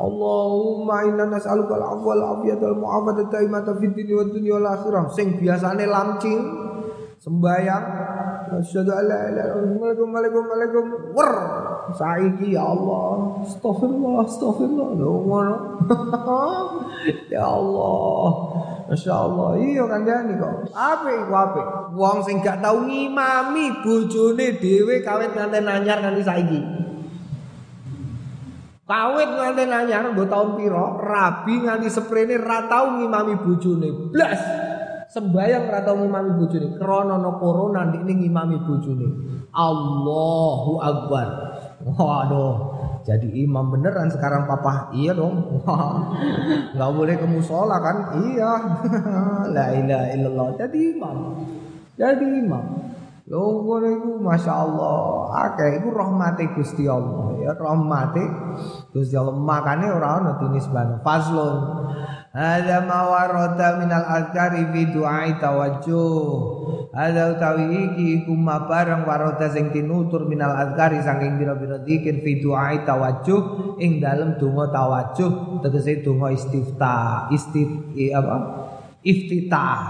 Allahumma inna nas'aluka al-afwa wal afiyata wal mu'afata taimata fid dunya wad dunya wal akhirah. Sing biasane lamcing sembayang Asyhadu an la ilaha illallah Waalaikumsalam Wer saiki ya Allah. Astagfirullah, astagfirullah. Lho ngono. ya Allah. Masya Allah, iya kan jani kok. Apa iku apa? Wong sing gak tau ngimami bojone dhewe kawit nganten anyar nganti saiki. Kawit nganten anyar mbok taun pira, rabi nganti sprene ra tau ngimami bojone. Blas sembayang ora tau ngimami bojone. Krana ana corona ndikne ngimami bojone. Allahu akbar. Waduh. Jadi imam beneran sekarang papa. Iya dong. Nggak boleh ke musola kan? Iya. La ilaha illallah. Jadi imam. Jadi imam. Lho ngono iku masyaallah. Akeh iku rahmate Gusti Allah. Ya rahmate Gusti Allah. Makane ora ono tinisbano fazlun Ada mawarota minal azkari fi du'ai tawajjuh. Ada utawi iki iku barang warota sing tinutur minal azkari saking bira-bira zikir fi du'ai tawajjuh ing dalem donga tawajjuh tegese donga istifta, istif apa? Iftitah.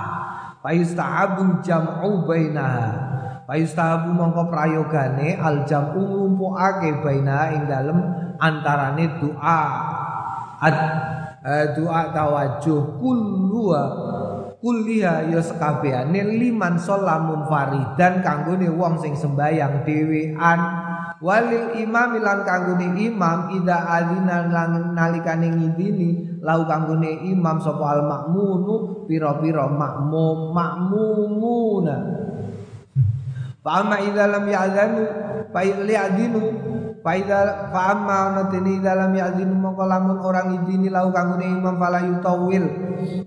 Fayustahabul jam'u bainaha. Fayustahabu mongko prayogane al jam'u nglumpukake bainaha ing dalem antarane doa. Ad doa tawajuh kullua kulliha ya sekabehane liman sholamun faridan kanggone wong sing sembayang dhewean. Walil imam lan kanggone imam ida alina lan nalikane ngidini lau kanggone imam sapa al makmunu pira-pira makmum makmumuna. Fa amma idza lam ya'zanu fa li'adinu Faida fa'amma ana dene dalam yazin mongko lamun orang idini lau kangune imam fala yutawil.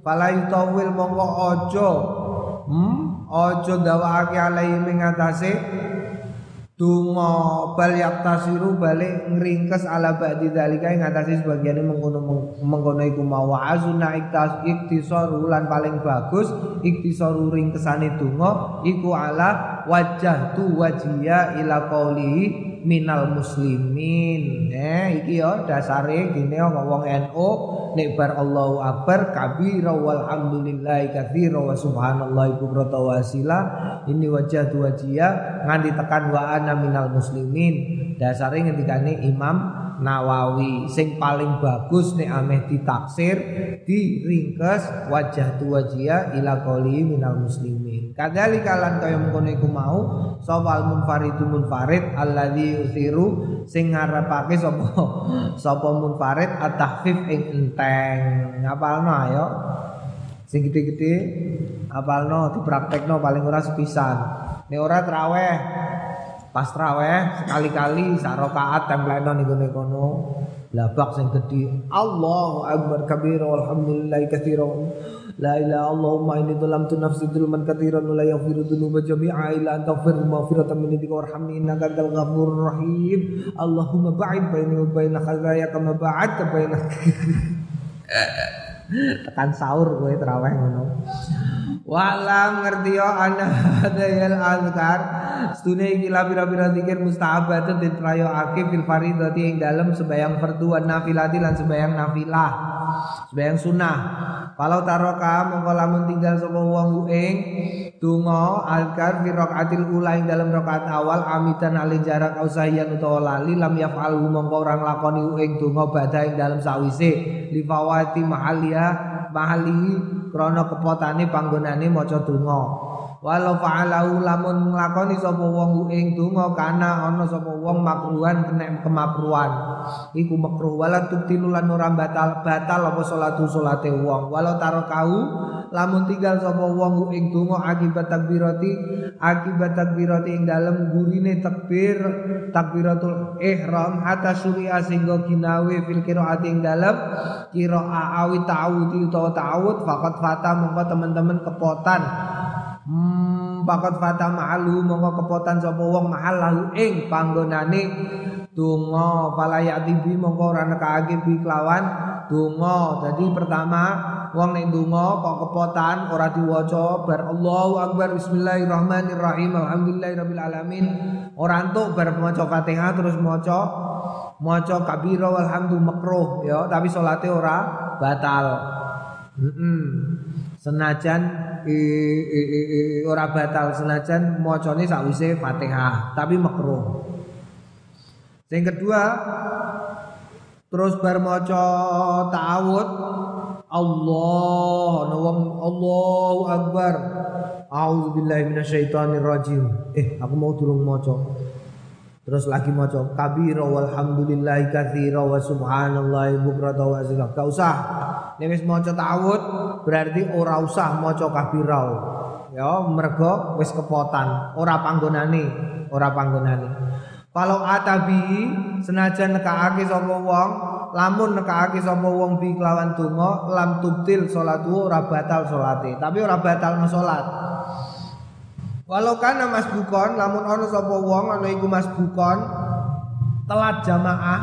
Fala yutawil mongko aja hmm aja ndawake alai mengatasi Dungo bal yaktasiru balik ngringkes ala ba'di dalika ing atase sebagian mengkono mengkono iku mau azuna iktas iktisaru lan paling bagus iktisaru ringkesane donga iku ala wajah tu wajia ila qaulihi minal muslimin. Eh iki yo dasare gini yo wong NU nek bar Allahu akbar kabira walhamdulillah katsira wa subhanallahi kubrata wasila ini wajah tu wajia nganti tekan wa ana minal muslimin. Dasare ngendikane Imam Nawawi. Sing paling bagus nek ameh ditaksir diringkes wajah tu wajia ila qoli minal muslimin. Kadali kalan kaya mengkono iku mau sapa al munfaridu munfarid alladzi yusiru sing ngarepake sapa sapa munfarid at-tahfif ing enteng. Ngapalno ayo sing gede-gede apalno dipraktekno paling ora sepisan. Nek ora traweh pas traweh sekali-kali sak rakaat templeno niku kono. Labak sing gedhi Allahu akbar kabira walhamdulillah katsira. La ilaha Allahumma inni dhalamtu nafsi dzulman katsiran la yaghfiru dzunuba jami'a illa anta ighfir maghfiratan min indika warhamni innaka antal ghafurur rahim. Allahumma ba'id baini wa baina khazaya kama ba'adta baina tekan sahur kowe traweh ngono. Walam ngerti yo ana hadayal azkar stune iki pira-pira zikir mustahabatun den prayoake fil faridati ing dalem sembayang fardu wan nafilati lan sembayang nafilah sembayang sunah kalau taroka mongko lamun tinggal sapa wong ing donga azkar fi rakaatil ula ing dalem rakaat awal amitan alin jarak ausahiyan utawa lali lam yaf'al mongko orang lakoni ing donga badha ing dalem sawise lifawati mahalia mahali krana kepotane panggonane maca donga walau fa'alahu lamun nglakoni sapa wong ing donga kana ana sapa wong makruhan kena kemakruhan iku makruh wala tubtilu lan ora batal batal apa salatu salate wong. Walau tarokahu lamun tinggal sapa wong ing donga akibat takbirati akibat takbirati ing dalem gurine takbir takbiratul ihram hatta surya sehingga ginawe fil qiraati ing dalem qira'a awi ta'awudi utawa ta'awud faqat fata mongko teman-teman kepotan Hmm, bakat fata ma'alu mongko kepotan sapa wong mahal lahu ing panggonane donga fala ya'tibi mongko ora nekake bi kelawan donga. Dadi pertama wong nek donga kok kepotan ora diwaca bar Allahu akbar bismillahirrahmanirrahim alhamdulillahirabbil alamin. Ora entuk bar maca Fatihah terus maca maca kabira walhamdu makruh ya, tapi salate ora batal. Mm -mm. Senajan ora batal senajan macane sakwise Fatihah, tapi makruh. Yang kedua, terus bar maca ta'awud Allah ana Allahu akbar. A'udzubillahi minasyaitonir rajim. Eh, aku mau durung maca. Terus lagi maca kabira walhamdulillahi katsira wa subhanallahi bukrata wa asila. Gak usah. Nek wis maca ta'awud berarti ora usah maca kabira. Ya, mergo wis kepotan, ora panggonane, ora panggonane. Kalau atabi senajan nekake sapa wong, lamun nekake sapa wong bi kelawan donga, lam tubtil salatu ora batal salate, tapi ora batal salat. Walau kana masbukon, lamun ana sapa wong ana iku masbukon telat jamaah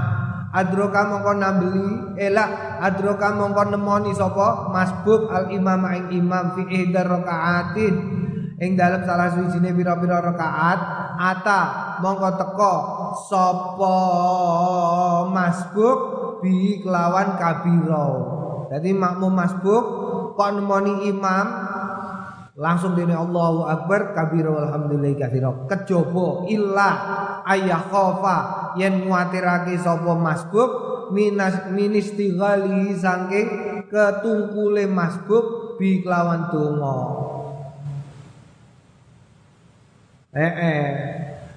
adroka mongko nambeli elak adroka mongko nemoni sapa? Masbuk al imam ing imam fi ihdar rakaatin ing dalam salah suwijine pira-pira rakaat ata mongko teko sapa masbuk bi kelawan kabiro jadi makmum masbuk kok nemoni imam langsung dene Allahu Akbar kabiro alhamdulillah kathira kejaba illa ayah khofa yen nguatirake sapa masbuk minas ministighali saking ketungkule masbuk bi kelawan donga. Eh eh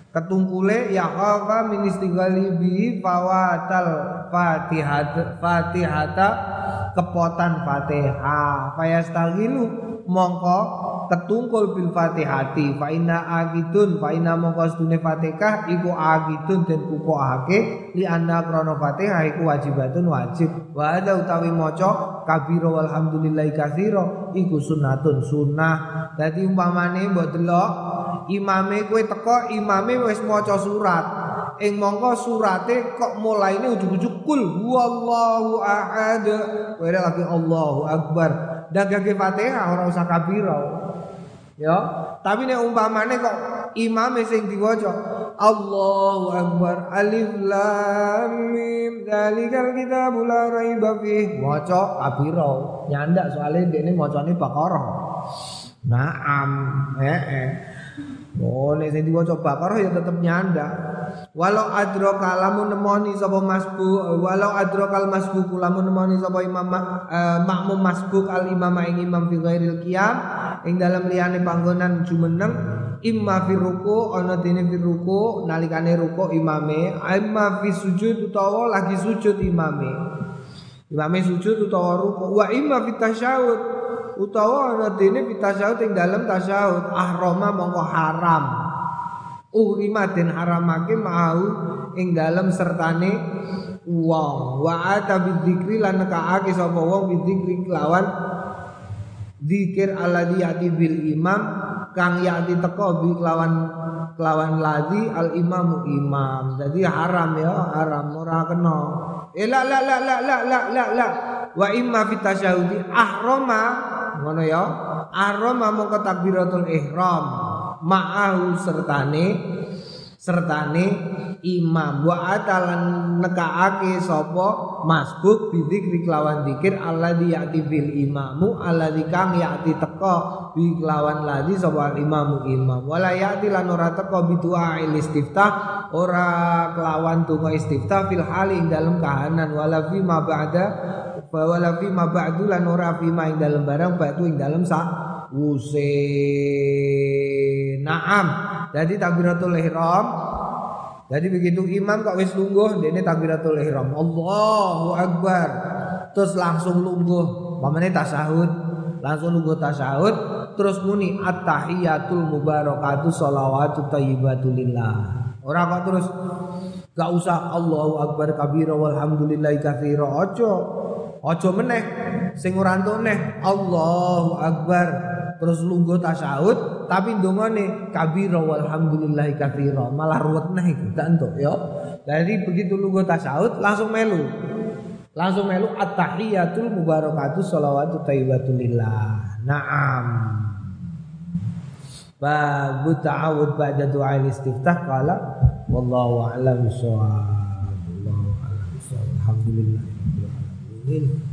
ketungkule ya khafa ministighali bi fawatal fatihat fatihata kepotan fatihah fayastagilu mongko ketungkul bil fatihati. Agidun fa inna mongko sedune fatihah iku agidun den kukuake li anna krana fatihah iku wajibatun wajib. Wa ada utawi maca kabira walhamdulillahi katsira iku sunnatun sunnah. Dadi umpamane mbok delok imame kowe teko imame wis maca surat. Ing mongko surate kok mulaine ujug-ujug kul huwallahu ahad. Kowe lagi Allahu akbar dagage Fatihah ora usah kabira. Ya. Tapi nek umpamane kok imame sing diwaca Allahu akbar alif lam mim zalikal kitabul la raiba fih. Maca kabira. Nyandak soalnya dene macane Baqarah. Naam eh eh Oh, nek sing diwaca Baqarah ya tetep nyanda. Walau adroka lamun nemoni sapa masbu, walau adrokal masbu lamun nemoni sapa imam uh, makmum masbuk al imam ing imam fi ghairil qiyam ing dalam liyane panggonan jumeneng imma fi ruku ana dene fi ruku nalikane ruku imame imma fi sujud utawa lagi sujud imame imame sujud utawa ruku wa imma fi tasyahud utawa ana dene pitasyahud ing dalem tasyahud ahrama mongko haram. Urima den haramake mau ing dalem sertane wong. Wa ata bidzikri lan nekaake sapa wong bidzikri kelawan zikir alladhi yati bil imam kang yati teko bi kelawan kelawan ladhi al imamu imam. Jadi haram ya haram ora kena. Eh la la la la la la la wa imma fi tasyahudi ahrama ngono ya. Ahrama mongko takbiratul ihram. Ma'ahu sertane sertane imam. Wa atalan nekaake sapa? Masbuk bidzikri kelawan zikir alladzi ya'ti bil imamu alladzi kang ya'ti teka bi kelawan ladzi sapa imamu imam. Wala ya'ti lan ora teka bi du'a istiftah ora kelawan donga istiftah fil hali ing dalem kahanan. Wala fi ma ba'da wala fi ma ba'du lan ora fi ma ing dalem barang ba'du ing dalem sa wuse naam. Jadi takbiratul ihram. Jadi begitu imam kok wis lungguh dene takbiratul ihram. Allahu akbar. Terus langsung lungguh. Pamane tasahud langsung lungguh tasahud terus muni at-tahiyatul mubarakatuh sholawatu thayyibatulillah ora kok terus gak usah Allahu akbar kabira walhamdulillahi katsira. Ojo ojo meneh sing ora neh Allahu akbar terus lungguh tasyahud tapi ndongane kabira walhamdulillahi katsira malah ruwet neh iku gak entuk ya dari begitu lungguh tasyahud langsung melu langsung melu at-tahiyatul mubarakatuh sholawatu thayyibatulillah na'am Babu ta'awud ba'da du'a istiftah qala wallahu a'lam bissawab. Wallahu a'lam bissawab. Alhamdulillah. win.